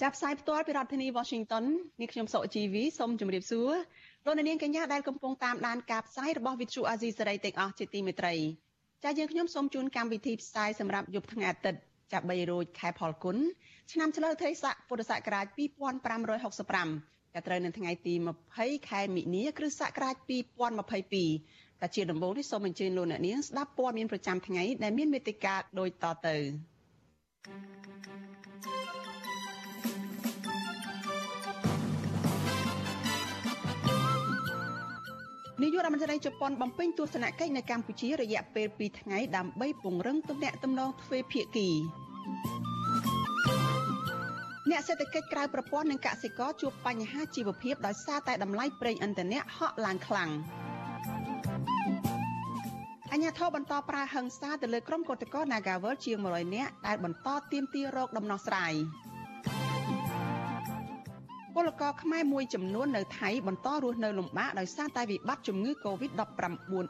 ចាប់ផ្សាយផ្ទាល់ពីរដ្ឋធានី Washington នេះខ្ញុំសុកជីវីសូមជម្រាបសួរលោកអ្នកនាងកញ្ញាដែលកំពុងតាមដានការផ្សាយរបស់ Vuthu Azizi Serai ទាំងអស់ជាទីមេត្រីចា៎យើងខ្ញុំសូមជូនកម្មវិធីផ្សាយសម្រាប់យប់ថ្ងៃអាទិត្យចាប់3រោចខែផលគុណឆ្នាំឆ្លូវត្រីស័កពុរសករាជ2565ដែលត្រូវនៅថ្ងៃទី20ខែមិនិនាគ្រិស្តសករាជ2022តែជាដំបូងនេះសូមអញ្ជើញលោកអ្នកនាងស្ដាប់ព័ត៌មានប្រចាំថ្ងៃដែលមានមេត្តាដូចតទៅ នាយករដ្ឋមន្ត្រីជប៉ុនបំពេញទស្សនកិច្ចនៅកម្ពុជារយៈពេល2ថ្ងៃដើម្បីពង្រឹងទំនាក់ទំនងទ្វេភាគីអ្នកសេដ្ឋកិច្ចក្រៅប្រព័ន្ធនិងកសិករជួបបញ្ហាជីវភាពដោយសារតែតម្លៃប្រេងឥន្ធនៈហក់ឡើងខ្លាំងអញ្ញាធិបបន្តប្រើហិង្សាទៅលើក្រុមកុតកោ Nagawal ជាង100នាក់ដែលបន្តទាមទាររោគដំណោះស្រាយ ពលករខ្មែរមួយចំនួននៅថៃបន្តរស់នៅលំបាកដោយសារតែវិបត្តិជំងឺ Covid-19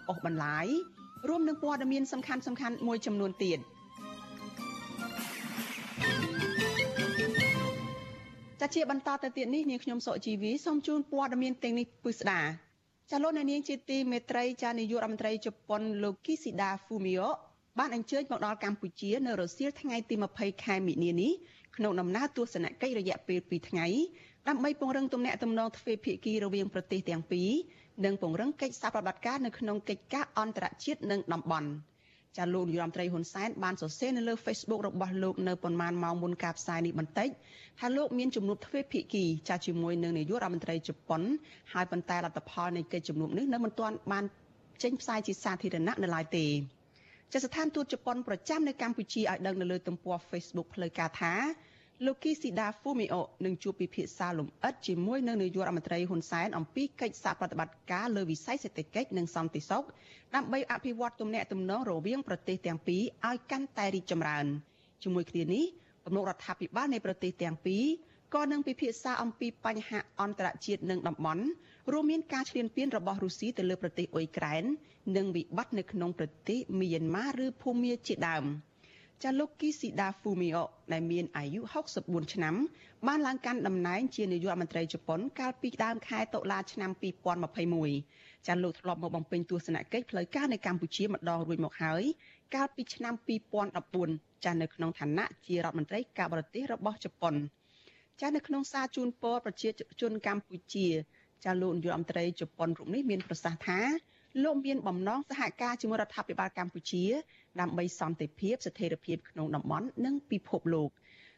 អូសបន្លាយរួមនឹងព័ត៌មានសំខាន់សំខាន់មួយចំនួនទៀតចាជាបន្តទៅទៀតនេះនាងខ្ញុំសុជីវីសូមជូនព័ត៌មានទាំងនេះពិស្ដាចាលោកនាងជាទីមេត្រីចានាយករដ្ឋមន្ត្រីជប៉ុនលោកគីស៊ីដាហ្វូមីអូបានអញ្ជើញមកដល់កម្ពុជានៅរសៀលថ្ងៃទី20ខែមិនិនានេះក្នុងដំណើរទស្សនកិច្ចរយៈពេល2ថ្ងៃ ដើម្បីពង្រឹងទំនាក់ទំនងទ្វេភាគីរវាងប្រទេសទាំងពីរនិងពង្រឹងកិច្ចសហប្រតិបត្តិការនៅក្នុងកិច្ចការអន្តរជាតិនិងតំបន់ចាលោកនាយរដ្ឋមន្ត្រីហ៊ុនសែនបានសរសេរនៅលើ Facebook របស់លោកនៅប៉ុន្មានម៉ោងមុនការផ្សាយនេះបន្តិចថាលោកមានជំនួបទ្វេភាគីចាជាមួយនឹងនាយករដ្ឋមន្ត្រីជប៉ុនហើយប៉ុន្តែលទ្ធផលនៃកិច្ចជំនួបនេះនៅមិនទាន់បានចេញផ្សាយជាសាធារណៈនៅឡើយទេចាស្ថានទូតជប៉ុនប្រចាំនៅកម្ពុជាឲ្យដឹងនៅលើទំព័រ Facebook ផ្លូវការថា លោកគីស៊ីដាហ្វូមីអូនឹងជួបពិភាក្សាលំអិតជាមួយនឹងនាយករដ្ឋមន្ត្រីហ៊ុនសែនអំពីកិច្ចសហប្រតិបត្តិការលើវិស័យសេដ្ឋកិច្ចនិងសន្តិសុខដើម្បីអភិវឌ្ឍទំនាក់ទំនងរវាងប្រទេសទាំងពីរឲ្យកាន់តែរីកចម្រើនជាមួយគ្នានេះទំនុករដ្ឋាភិបាលនៃប្រទេសទាំងពីរក៏នឹងពិភាក្សាអំពីបញ្ហាអន្តរជាតិនិងតំបន់រួមមានការឈ្លានពានរបស់រុស្ស៊ីទៅលើប្រទេសអ៊ុយក្រែននិងវិបត្តិនៅក្នុងប្រទេសមីយ៉ាន់ម៉ាឬភូមាជាដើម។ ចាលោកគីស៊ីដាហ្វូមីអូដែលមានអាយុ64ឆ្នាំ បានឡើងកាន់តំណែងជានាយករដ្ឋមន្ត្រីជប៉ុន កាលពីដើមខែតុលាឆ្នាំ2021ចាលោកធ្លាប់មកបំពេញទស្សនកិច្ចផ្លូវការនៅកម្ពុជាម្ដងរួចមកហើយកាលពីឆ្នាំ2014ចានៅក្នុងឋានៈជារដ្ឋមន្ត្រីការបរទេសរបស់ជប៉ុនចានៅក្នុងសារជូនពរប្រជាជនកម្ពុជាចាលោកនាយករដ្ឋមន្ត្រីជប៉ុនរូបនេះមានប្រសាសន៍ថា លោកមានបំណងសហការជាមួយរដ្ឋាភិបាលកម្ពុជា ដើម្បីសន្តិភាពស្ថិរភាពក្នុងតំបន់និងពិភពលោក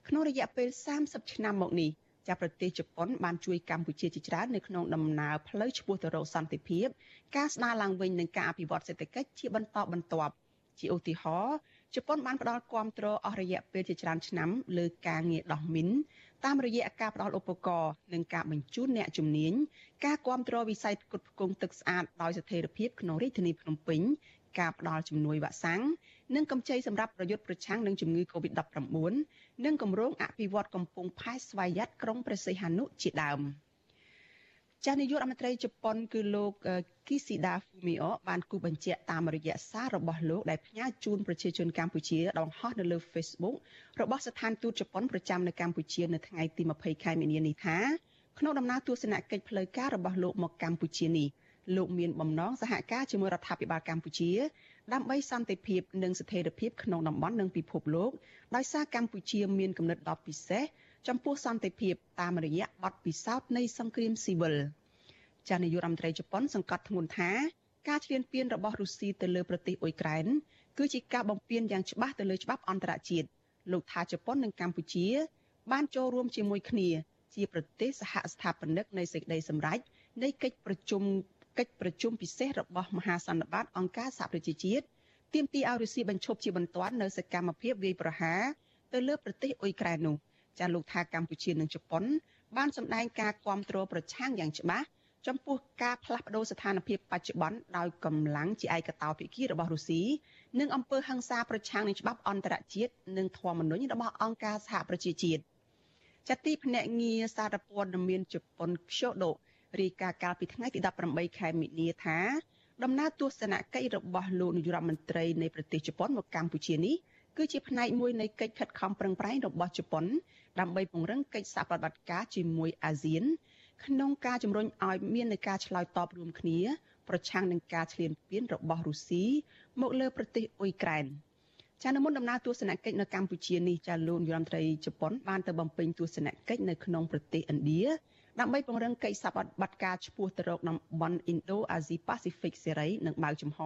ក្នុងរយៈពេល30ឆ្នាំមកនេះចាប់ប្រទេសជប៉ុនបានជួយកម្ពុជាជាច្រើននៅក្នុងដំណើរផ្លូវឆ្ពោះទៅរកសន្តិភាព ការស្ដារឡើងវិញនិងការអភិវឌ្ឍសេដ្ឋកិច្ចជាបន្តបន្ទាប់ជាឧទាហរណ៍ជប៉ុនបានផ្ដល់គាំទ្រអស់រយៈពេលជាច្រើនឆ្នាំលើការងារដោះមីន តាមរយៈការផ្ដល់ឧបករណ៍និងការបញ្ជូនអ្នកជំនាញការគ្រប់គ្រងវិស័យផ្គត់ផ្គង់ទឹកស្អាតដោយស្ថិរភាពក្នុងរាជធានីភ្នំពេញការផ្ដល់ជំនួយវ៉ាក់សាំងនិងកម្ចីសម្រាប់ប្រយុទ្ធប្រឆាំងនឹងជំងឺ Covid-19 និងគម្រោងអភិវឌ្ឍកំពង់ផែស្វយ័តក្រុងព្រះសីហនុជាដើម ចាស់នាយករដ្ឋមន្ត្រីជប៉ុនគឺលោកគីស៊ីដាហ្វូមីអូបានគូបញ្ជាក់តាមរយៈសាររបស់លោកដែលផ្ញើជូនប្រជាជនកម្ពុជាដងហោះនៅលើ Facebook របស់ស្ថានទូតជប៉ុនប្រចាំនៅកម្ពុជានៅថ្ងៃទី20ខែមីនានេះថាក្នុងដំណើរទស្សនកិច្ចផ្លូវការរបស់លោកមកកម្ពុជានេះលោកមានបំណងសហការជាមួយរដ្ឋាភិបាលកម្ពុជា ដើម្បីសន្តិភាពនិងស្ថិរភាពក្នុងតំបន់និងពិភពលោកដោយសារកម្ពុជាមានគំនិតដ៏ពិសេស ចំពោះសន្តិភាពតាមរយៈបទពិសោធន៍នៃសង្គ្រាមស៊ីវិលចានាយករដ្ឋមន្ត្រីជប៉ុនសង្កត់ធ្ងន់ថាការឈ្លានពានរបស់រុស្ស៊ីទៅលើប្រទេសអ៊ុយក្រែនគឺជាការបំពានយ៉ាងច្បាស់ទៅលើច្បាប់អន្តរជាតិលោកថាជប៉ុននិងកម្ពុជា បានចូលរួមជាមួយគ្នាជាប្រទេសសហស្ថាបនិកនៃសេចក្តីសម្រេចនៃកិច្ចប្រជុំកិច្ចប្រជុំពិសេសរបស់មហាសន្និបាតអង្គការសហប្រជាជាតិទាមទារឲ្យរុស្ស៊ីបញ្ឈប់ជាបន្ទាន់នៅសកម្មភាពវាយប្រហារទៅលើប្រទេសអ៊ុយក្រែននោះ ចាលោកថាកម្ពុជានិងជប៉ុន បានសម្ដែងការគ្រប់គ្រងប្រឆាំងយ៉ាងច្បាស់ចំពោះការផ្លាស់ប្តូរស្ថានភាពបច្ចុប្បន្នដោយកម្លាំងជាឯកតោភាគីរបស់រុស្ស៊ីនិងអំពើហិង្សាប្រឆាំងនឹងច្បាប់អន្តរជាតិនិងធម្មនុញ្ញរបស់អង្គការសហប្រជាជាតិចតិភ្នាក់ងារសារព័ត៌មានជប៉ុន Kyodo រាយការណ៍កាលពីថ្ងៃទី18ខែមិនិនាថា ដំណើរទស្សនកិច្ចរបស់លោកនាយរដ្ឋមន្ត្រីនៃប្រទេសជប៉ុនមកកម្ពុជានេះ គឺជាផ្នែកមួយនៃកិច្ចខិតខំប្រឹងប្រែងរបស់ជប៉ុន ដើម្បីពង្រឹងកិច្ចសហប្រតិបត្តិការជាមួយអាស៊ាន ក្នុងការជំរុញឲ្យមាននៃការឆ្លើយតបរួមគ្នា ប្រឆាំងនឹងការឈ្លានពានរបស់រុស្ស៊ីមកលើប្រទេសអ៊ុយក្រែនចានមុនដំណើរទស្សនកិច្ចនៅកម្ពុជានេះចាលោកនាយរដ្ឋមន្ត្រីជប៉ុនបានទៅបំពេញទស្សនកិច្ចនៅក្នុងប្រទេសឥណ្ឌាដើម្បីពង្រឹងកិច្ចសហប្រតិបត្តិការឆ្ពោះទៅរកតំបន់ Indo-Asia Pacific សេរីនិងបើកចំហ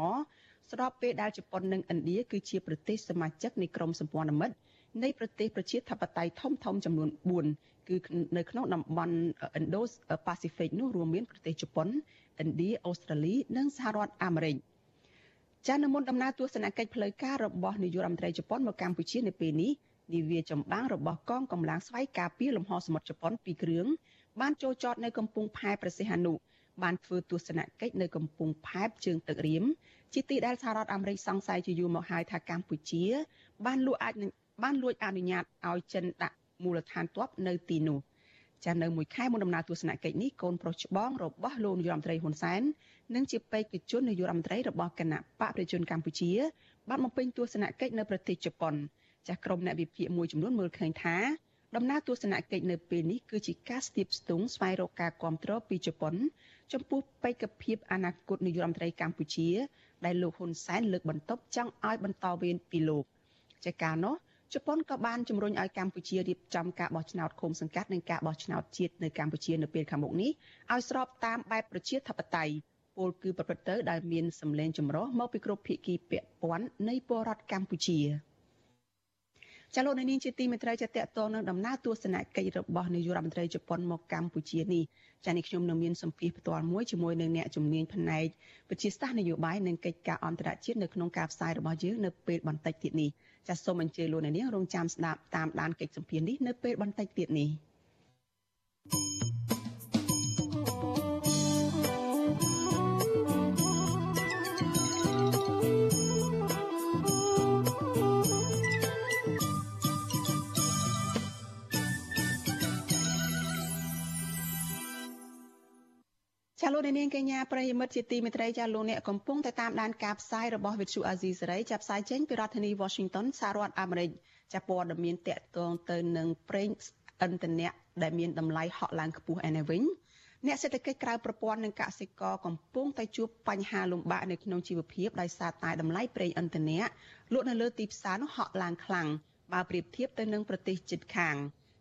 ស្របពេលដែលជប៉ុននិងឥណ្ឌាគឺជាប្រទេសសមាជិកនៃក្រុមសម្ព័ន្ធមិត្តនៃប្រទេសប្រជាធិបតេយ្យធំធំចំនួន4គឺនៅក្នុងតំបន់ Indo-Pacific នោះរួមមានប្រទេសជប៉ុនឥណ្ឌាអូស្ត្រាលីនិងសហរដ្ឋអាមេរិកចានមុនដំណើរទស្សនកិច្ចផ្លូវការរបស់នាយករដ្ឋមន្ត្រីជប៉ុនមកកម្ពុជានៅពេលនេះនាវាចម្បាំងរបស់កងកម្លាំងស្វ័យការពារលំហសមុទ្រជប៉ុនពីរគ្រឿងបានចូលចតនៅកំពង់ផែព្រះសីហនុបានធ្វើទស្សនកិច្ចនៅកំពង់ផែជើងទឹករៀម ជាទីដែលសហរដ្ឋអាមេរិកសង្ស័យជាយូរមកហើយថាកម្ពុជា បានលួចអាចបានលួចអនុញ្ញាតឲ្យចិនដាក់មូលដ្ឋានទ័ពនៅទីនោះចានៅមួយខែមុនដំណើរទស្សនកិច្ចនេះកូនប្រុសច្បងរបស់លោកនាយរដ្ឋមន្ត្រីហ៊ុនសែននិងជាបេក្ខជននាយករដ្ឋមន្ត្រីរបស់គណៈបកប្រជាជនកម្ពុជាបានបំពេញទស្សនកិច្ចនៅប្រទេសជប៉ុនចាស់ក្រុមអ្នកវិភាគមួយចំនួនមើលឃើញថាដំណើរទស្សនកិច្ចនៅពេលនេះគឺជាការស្ទាបស្ទង់ស្វែងរកការគ្រប់គ្រងពីជប៉ុន ចំពោះបេក្ខភាពអនាគតនាយករដ្ឋមន្ត្រីកម្ពុជា ដែលលោកហ៊ុនសែនលើកបន្ទប់ចង់ឲ្យបន្តវេនពីលោកជាការនោះជប៉ុនក៏បានជំរុញឲ្យកម្ពុជារៀបចំការបោះឆ្នោតឃុំសង្កាត់និងការបោះឆ្នោតជាតិនៅកម្ពុជានៅពេលខាងមុខនេះឲ្យស្របតាមបែបប្រជាធិបតេយ្យពលគឺប្រព្រឹត្តទៅដោយមានសម្លេងចម្រុះមកពីគ្រប់ភាគីពាក់ព័ន្ធនៃពលរដ្ឋកម្ពុជា ចាលោកនាងជាទីមេត្រីចាតតងនឹងដំណើរទស្សនកិច្ចរបស់នាយករដ្ឋមន្ត្រីជប៉ុនមកកម្ពុជានេះចានេះខ្ញុំនឹងមានសម្ភារផ្ទាល់មួយជាមួយនឹងអ្នកជំនាញផ្នែកវិទ្យាសាស្ត្រនយោបាយនិងកិច្ចការអន្តរជាតិនៅក្នុងការផ្សាយរបស់យើងនៅពេលបន្តិចទៀតនេះចាសសូមអញ្ជើញលោកអ្នកនាងរងចាំស្ដាប់តាមដានកិច្ចសម្ភារនេះនៅពេលបន្តិចទៀតនេះ ចាលោកនាងកញ្ញាប្រិយមិត្តជាទីមេត្រីចាលោកអ្នកកំពុងតែតាមដានការផ្សាយរបស់វិទ្យុអាស៊ីសេរីចាប់ផ្សាយចេញពីរដ្ឋធានី Washington សហរដ្ឋអាមេរិកចាព័ត៌មានតកតងទៅនឹងប្រេងឥន្ធនៈដែលមានតម្លៃហក់ឡើងខ្ពស់ឯនេះវិញអ្នកសេដ្ឋកិច្ចក្រៅប្រព័ន្ធនិងកសិករកំពុងតែជួបបញ្ហាលំបាកនៅក្នុងជីវភាពដោយសារតែតម្លៃប្រេងឥន្ធនៈលក់នៅលើទីផ្សារនោះហក់ឡើងខ្លាំងបើប្រៀបធៀបទៅនឹងប្រទេសជិតខាង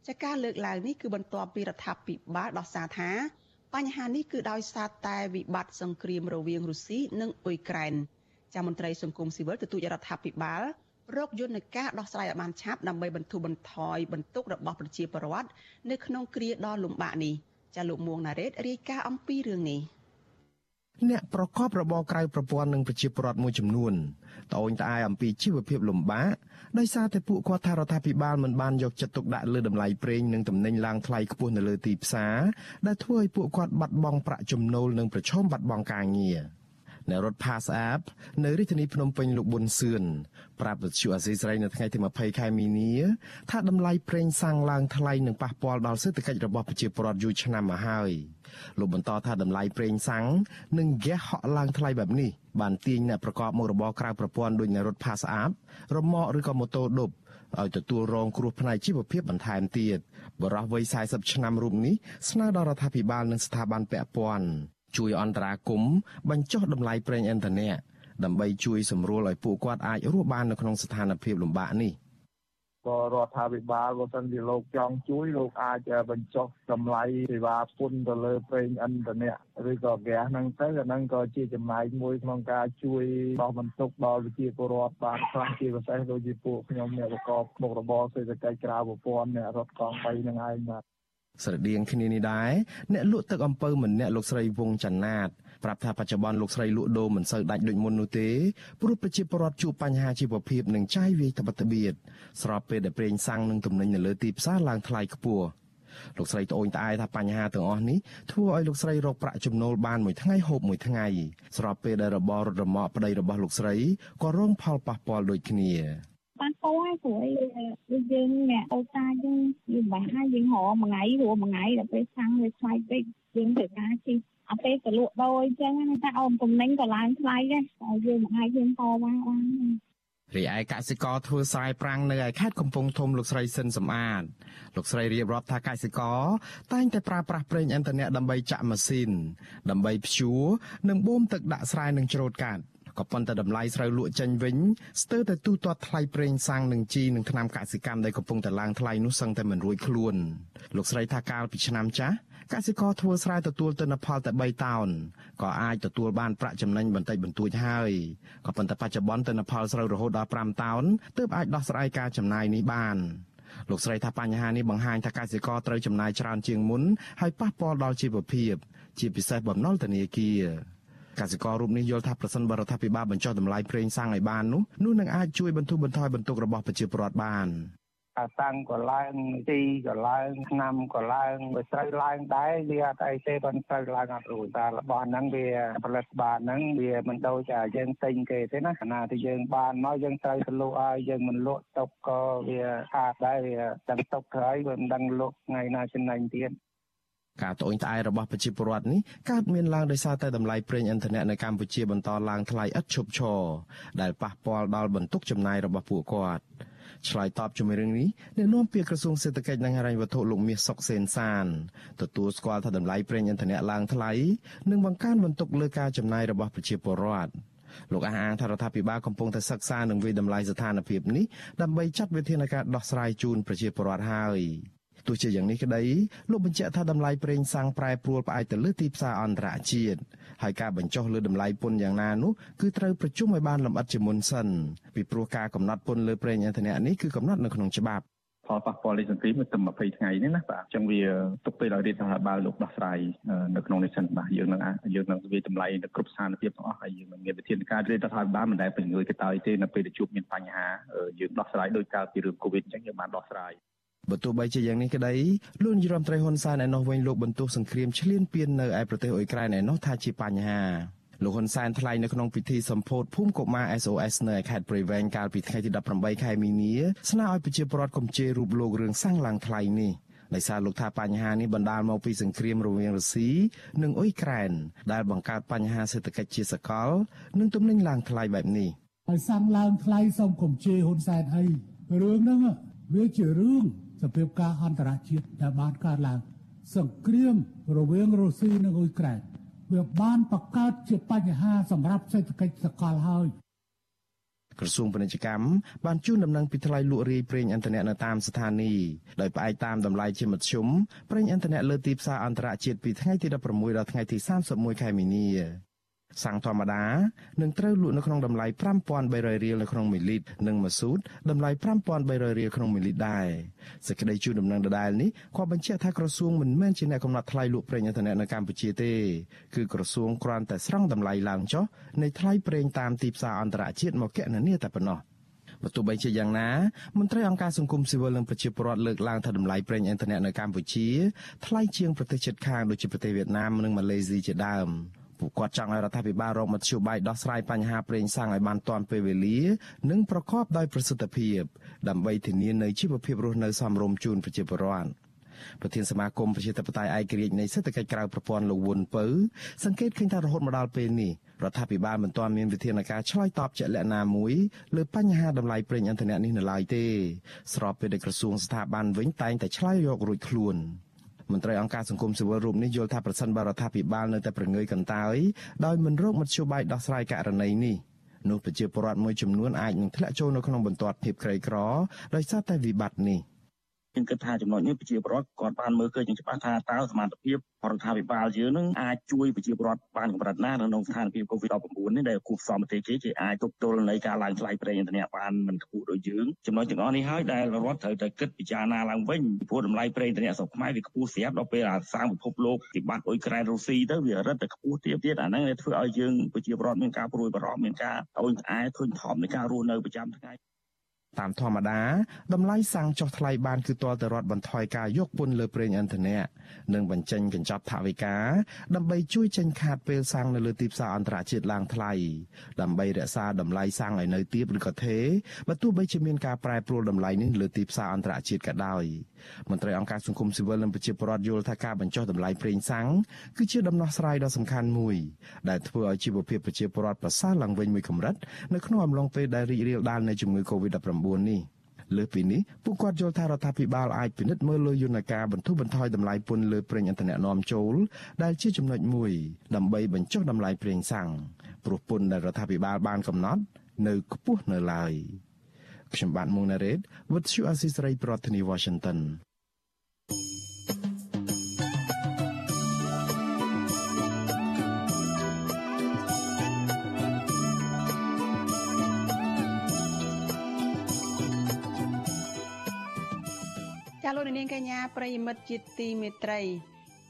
ចាការលើកឡើងនេះគឺបន្ទាប់ពីរដ្ឋាភិបាលដោះសារថា បញ្ហានេះគឺដោយសារតែវិបត្តិសង្គ្រាមរវាងរុស្ស៊ីនិងអ៊ុយក្រែនចាមន្ត្រីសង្គមស៊ីវិលទទូចរដ្ឋាភិបាលរកយន្តការដោះស្រាយឲ្យបានឆាប់ដើម្បីបន្ធូរបន្ថយបន្ទុករបស់ប្រជាពលរដ្ឋនៅក្នុងគ្រាដ៏លំបាកនេះចាលោកមួងណារ៉េតរាយការណ៍អំពីរឿងនេះ អ្នកប្រកបរបរក្រៅប្រព័ន្ធនិងប្រជាពលរដ្ឋមួយចំនួនត្អូញត្អែអំពីជីវភាពលំបាកដោយសារតែពួកគាត់ថារដ្ឋាភិបាលមិនបានយកចិត្តទុកដាក់លើតម្លៃប្រេងនិងទំនិញឡើងថ្លៃខ្ពស់នៅលើទីផ្សារដែលធ្វើឲ្យពួកគាត់បាត់បង់ប្រាក់ចំណូលនិងប្រឈមបាត់បង់ការងារនៅរដ្ឋ Pass App នៅរាជធានីភ្នំពេញលោកប៊ុនសឿនប្រាប់វិទ្យុអាស៊ីសេរីនៅថ្ងៃទី20ខែមីនាថាតម្លៃប្រេងសាំងឡើងថ្លៃនិងប៉ះពាល់ដល់សេដ្ឋកិច្ចរបស់ប្រជាពលរដ្ឋយូរឆ្នាំមកហើយ លោកបន្តថាតម្លៃប្រេងសាំងនិងហ្គាសហក់ឡើងថ្លៃបែបនេះបានទាញអ្នកប្រកបមុខរបរក្រៅប្រព័ន្ធដូចនៅរថ Pass App រមាក់ឬក៏ម៉ូតូឌុបឲ្យទទួលរងគ្រោះផ្នែកជីវភាពបន្ថែមទៀតបរិះវ័យ40ឆ្នាំរូបនេះស្នើដល់រដ្ឋាភិបាលនិងស្ថាប័នពាក់ព័ន្ធជួយអន្តរាគមន៍បញ្ចុះតម្លៃប្រេងឥន្ធនៈដើម្បីជួយសម្រួលឲ្យពួកគាត់អាចរស់បាននៅក្នុងស្ថានភាពលំបាកនេះ។ ក៏រដ្ឋាភិបាលបើសិនជាលោកចង់ជួយលោកអាចបញ្ចុះតម្លៃសេវាពន្ធទៅលើប្រេងឥន្ធនៈឬក៏ហ្គាសហ្នឹងទៅអាហ្នឹងក៏ជាចំណែកមួយក្នុងការជួយដោះបន្ទុកដល់ប្រជាពលរដ្ឋបានខ្លះជាពិសេសដូចជាពួកខ្ញុំអ្នកប្រកបមុខរបរសេដ្ឋកិច្ចក្រៅប្រព័ន្ធអ្នករត់កង់3ហ្នឹងឯងបាទ ស្រដៀងគ្នានេះដែរអ្នកលក់ទឹកអំពៅម្នាក់លោកស្រីវងចនាតប្រាប់ថាបច្ចុប្បន្នលោកស្រីលក់ដូរមិនសូវដាច់ដូចមុននោះទេព្រោះប្រជាពលរដ្ឋជួបបញ្ហាជីវភាពនិងចាយវាយត្បិតត្បៀតស្របពេលដែលប្រេងសាំងនិងទំនិញនៅលើទីផ្សារឡើងថ្លៃខ្ពស់លោកស្រីត្អូញត្អែថាបញ្ហាទាំងអស់នេះធ្វើឲ្យលោកស្រីរកប្រាក់ចំណូលបានមួយថ្ងៃហូបមួយថ្ងៃស្របពេលដែលរបររត់រមាក់ប្តីរបស់លោកស្រីក៏រងផលប៉ះពាល់ដូចគ្នា បានពោហើយព្រោះអីយើងអ្នកអូតាយើងយើងបាក់ហើយយើងរមួយថ្ងៃរមួយថ្ងៃដល់ពេលសាំងវាថ្លៃពេកយើងត្រូវការជិះអត់ទេក៏លក់ដូរអញ្ចឹងណាតែអូនតំណែងក៏ឡើងថ្លៃដែរតែយើងមួយថ្ងៃយើងតបានបានរីឯកសិករធ្វើស្រែប្រាំងនៅឯខេត្តកំពង់ធំលោកស្រីសិនសំអាតលោកស្រីរៀបរាប់ថាកសិករតែងតែប្រើប្រាស់ប្រេងឥន្ធនៈដើម្បីចាក់ម៉ាស៊ីនដើម្បីភ្ជួរនិងបូមទឹកដាក់ស្រែនិងច្រូតកាត់ ក៏ប៉ុន្តែតម្លៃស្រូវលក់ចេញវិញស្ទើរតែទូទាត់ថ្លៃប្រេងសាំងនិងជីនិងថ្នាំកសិកម្មដែលកំពុងតែឡើងថ្លៃនោះសឹងតែមិនរួចខ្លួនលោកស្រីថាកាលពីឆ្នាំចាស់កសិករធ្វើស្រែទទួលទិន្នផលតែ3តោនក៏អាចទទួលបានប្រាក់ចំណេញបន្តិចបន្តួចហើយក៏ប៉ុន្តែបច្ចុប្បន្នទិន្នផលស្រូវរហូតដល់5តោនទើបអាចដោះស្រាយការចំណាយនេះបានលោកស្រីថាបញ្ហានេះបង្ហាញថាកសិករត្រូវចំណាយច្រើនជាងមុនហើយប៉ះពាល់ដល់ជីវភាព ជាពិសេសបំណុលធនាគារ កសិកររូបនេះយល់ថាប្រសិនបរដ្ឋាភិបាលបញ្ចុះតម្លៃប្រេងសាំងឲ្យបាននោះនោះនឹងអាចជួយបន្ធូរបន្ថយបន្ទុករបស់ប្រជាពលរដ្ឋបានអាសាំងក៏ឡើងទីក៏ឡើងឆ្នាំក៏ឡើងវាស្រូវឡើងដែរវាអត់អីទេប៉ុន្តែស្រូវឡើងអត់រួចតែរបស់ហ្នឹងវាផលិតបានហ្នឹងវាមិនដូចតែយើងទិញគេទេណាខណៈที่យើងបានមកយើងត្រូវទៅលក់ឲ្យយើងមិនលក់ទុកក៏វាខាតដែរវាដឹងទុកក្រោយវាមិនដឹងលក់ថ្ងៃណាចំណេញទៀត ការត្អូញត្អែរបស់ប្រជាពលរដ្ឋនេះកើតមានឡើងដោយសារតែតម្លៃប្រេងឥន្ធនៈនៅកម្ពុជាបន្តឡើងថ្លៃឥតឈប់ឈរដែលប៉ះពាល់ដល់បន្ទុកចំណាយរបស់ពួកគាត់ឆ្លើយតបជាមួយរឿងនេះអ្នកនាំពាក្យក្រសួងសេដ្ឋកិច្ចនិងហិរញ្ញវត្ថុលោកមាសសុកសេនសានទទួលស្គាល់ថាតម្លៃប្រេងឥន្ធនៈឡើងថ្លៃនិងបង្កើនបន្ទុកលើការចំណាយរបស់ប្រជាពលរដ្ឋលោកអះអាងថារដ្ឋាភិបាលកំពុងតែសិក្សានិងវិតម្លៃស្ថានភាពនេះដើម្បីចាត់វិធានការដោះស្រាយជូនប្រជាពលរដ្ឋហើយ ទោះជាយ៉ាងនេះក្តីលោកបញ្ជាក់ថាតម្លៃប្រេងសាំងប្រែប្រួលផ្អែកទៅលើទីផ្សារអន្តរជាតិហើយការបញ្ចុះលើតម្លៃពន្ធយ៉ាងណានោះគឺត្រូវប្រជុំឲ្យបានលម្អិតជាមុនសិនពីព្រោះការកំណត់ពន្ធលើប្រេងឥន្ធនៈនេះគឺកំណត់នៅក្នុងច្បាប់ផលប៉ះពាល់លេខសង្គ្រាមទៅ20ថ្ងៃនេះណាបាទអញ្ចឹងវាទុកពេលឲ្យរដ្ឋាភិបាលលោកដោះស្រាយនៅក្នុងនេះសិនបាទយើងនឹងយើងនឹងវាតម្លៃនៅគ្រប់ស្ថានភាពទាំងអស់ហើយយើងនឹងមានវិធានការរដ្ឋាភិបាលមិនដែលពង្រឿយកតើទេនៅពេលដែលជួបមានបញ្ហាយើងដោះស្រាយដោយកាលពីរឿងកូវីដអញ្ចឹងយើងបានដោះស្រាយ បើទោះបីជាយ៉ាងនេះក្តីលោកនាយរដ្ឋមន្ត្រីហ៊ុនសែនឯណោះវិញលោកបន្ទោសសង្គ្រាមឈ្លានពាននៅឯប្រទេសអ៊ុយក្រែនឯណោះថាជាបញ្ហាលោកហ៊ុនសែនថ្លែងនៅក្នុងពិធីសម្ពោធភូមិកុមារ SOS នៅខេត្តព្រៃវែងកាលពីថ្ងៃទី18ខែមីនាស្នើឲ្យប្រជាពលរដ្ឋកំជេររូបលោករឿងសាំងឡើងថ្លៃនេះដោយសារលោកថាបញ្ហានេះបណ្ដាលមកពីសង្គ្រាមរវាងរុស្ស៊ីនិងអ៊ុយក្រែនដែលបង្កើតបញ្ហាសេដ្ឋកិច្ចជាសកល និងទំនិញឡើងថ្លៃបែបនេះហើយសាំងឡើងថ្លៃសូមកំជេរហ៊ុនសែនអីរឿងហ្នឹងវាជារឿង សភាពការអន្តរជាតិដែលបានកើតឡើងសង្គ្រាមរវាងរុស្ស៊ីនិងអ៊ុយក្រែនវាបានបង្កើតជាបញ្ហាសម្រាប់សេដ្ឋកិច្ចសកលហើយក្រសួងពាណិជ្ជកម្មបានជូនដំណឹងពីថ្លៃលក់រាយប្រេងឥន្ធនៈនៅតាមស្ថានីយ៍ដោយផ្អែកតាមតម្លៃជាមធ្យមប្រេងឥន្ធនៈលើទីផ្សារអន្តរជាតិពីថ្ងៃទី16ដល់ថ្ងៃទី31ខែមីនា សាំងធម្មតានឹងត្រូវលក់នៅក្នុងតម្លៃ5300រៀលនៅក្នុង1លីត្រនិងម៉ាស៊ូតតម្លៃ5300រៀលក្នុង1លីត្រដែរសេចក្តីជូនដំណឹងដដែលនេះក៏បញ្ជាក់ថាក្រសួងមិនមែនជាអ្នកកំណត់ថ្លៃលក់ប្រេងឥន្ធនៈនៅកម្ពុជាទេគឺក្រសួងគ្រាន់តែស្រង់តម្លៃឡើងចុះនៃថ្លៃប្រេងតាមទីផ្សារអន្តរជាតិមកគណនាតែប៉ុណ្ណោះបើទោះបីជាយ៉ាងណាមន្ត្រីអង្គការសង្គមស៊ីវិលនិងប្រជាពលរដ្ឋលើកឡើងថាតម្លៃប្រេងឥន្ធនៈនៅកម្ពុជាថ្លៃជាងប្រទេសជិតខាងដូចជាប្រទេសវៀតណាមនិងម៉ាឡេស៊ីជាដើម ពួកគាត់ចង់ឲ្យរដ្ឋាភិបាលរកមធ្យោបាយដោះស្រាយបញ្ហាប្រេងសាំងឲ្យបានទាន់ពេលវេលា និងប្រកបដោយប្រសិទ្ធភាពដើម្បីធានានូវជីវភាពរស់នៅសមរម្យជូនប្រជាពលរដ្ឋប្រធានសមាគមប្រជាធិបតេយ្យឯករាជ្យនៃសេដ្ឋកិច្ចក្រៅប្រព័ន្ធលោកវុនពៅសង្កេតឃើញថារហូតមកដល់ពេលនេះរដ្ឋាភិបាលមិនទាន់មានវិធានការឆ្លើយតបជាក់លាក់ណាមួយលើបញ្ហាតម្លៃប្រេងឥន្ធនៈនេះនៅឡើយទេ ស្របពេលដែលក្រសួងស្ថាប័នវិញតែងតែឆ្លើយយករួចខ្លួន។ មន្ត្រីអង្គការសង្គមស៊ីវិលរូបនេះយល់ថាប្រសិនបើរដ្ឋាភិបាលនៅតែប្រងើយកន្តើយដោយមិនរកមធ្យោបាយដោះស្រាយករណីនេះនោះប្រជាពលរដ្ឋមួយចំនួនអាចនឹងធ្លាក់ចូលនៅក្នុងបន្ទាត់ភាពក្រីក្រដោយសារតែវិបត្តិនេះ។ ខ្ញុំគិតថាចំណុចនេះប្រជាពលរដ្ឋគាត់បានមើលឃើញយ៉ាងច្បាស់ថាតើសមត្ថភាពរដ្ឋាភិបាលយើងនឹងអាចជួយប្រជាពលរដ្ឋបានកម្រិតណានៅក្នុងស្ថានភាព COVID-19 នេះដែលគូផ្សំប្រទេសគេគេអាចទប់ទល់នៃការឡើងថ្លៃប្រេងឥន្ធនៈបានមិនខ្ពស់ដូចយើងចំណុចទាំងអស់នេះហើយដែលរដ្ឋត្រូវតែគិតពិចារណាឡើងវិញពីព្រោះតម្លៃប្រេងឥន្ធនៈស្រុកខ្មែរវាខ្ពស់ស្រាប់ដល់ពេលអាសាងពិភពលោកវិបត្តិអ៊ុយក្រែនរុស្ស៊ីទៅវារឹតតែខ្ពស់ទៀតទៀតអាហ្នឹងធ្វើឲ្យយើងប្រជាពលរដ្ឋមានការព្រួយបារម្ភមានការអូនក្អែធុញថប់នៃការរស់នៅប្រចាំថ្ងៃ តាមធម្មតាតម្លៃសាំងចុះថ្លៃបានគឺទាល់តែរដ្ឋបន្ថយការយកពន្ធលើប្រេងឥន្ធនៈនិងបញ្ចេញកញ្ចប់ថវិកាដើម្បីជួយចេញខាតពេលសាំងនៅលើទីផ្សារអន្តរជាតិឡើងថ្លៃដើម្បីរក្សាតម្លៃសាំងឲ្យនៅទាបឬក៏ថេរបើទោះបីជាមានការប្រែប្រួលតម្លៃនេះលើទីផ្សារអន្តរជាតិក៏ដោយមន្ត្រីអង្គការសង្គមស៊ីវិលនិងប្រជាពលរដ្ឋយល់ថាការបញ្ចុះតម្លៃប្រេងសាំងគឺជាដំណោះស្រាយដ៏សំខាន់មួយដែលធ្វើឲ្យជីវភាពប្រជាពលរដ្ឋប្រសើរឡើងវិញមួយកម្រិតនៅក្នុងអំឡុងពេលដែលរីករាលដាលនៃជំងឺ Covid-19 នេះលើពីនេះពួកគាត់យល់ថារដ្ឋាភិបាលអាចពិនិត្យមើលលើយន្តការបន្ធូរបន្ថយតម្លៃពន្ធលើប្រេងឥន្ធនៈនាំចូលដែលជាចំណុចមួយដើម្បីបញ្ចុះតម្លៃប្រេងសាំងព្រោះពន្ធដែលរដ្ឋាភិបាលបានកំណត់ នៅខ្ពស់នៅឡើយខ្ញុំបាទមុងណារ៉េត With you Assisray ប្រធានាធិបតី Washington ចាលោកនាងកញ្ញាប្រិយមិត្តជាទីមេត្រី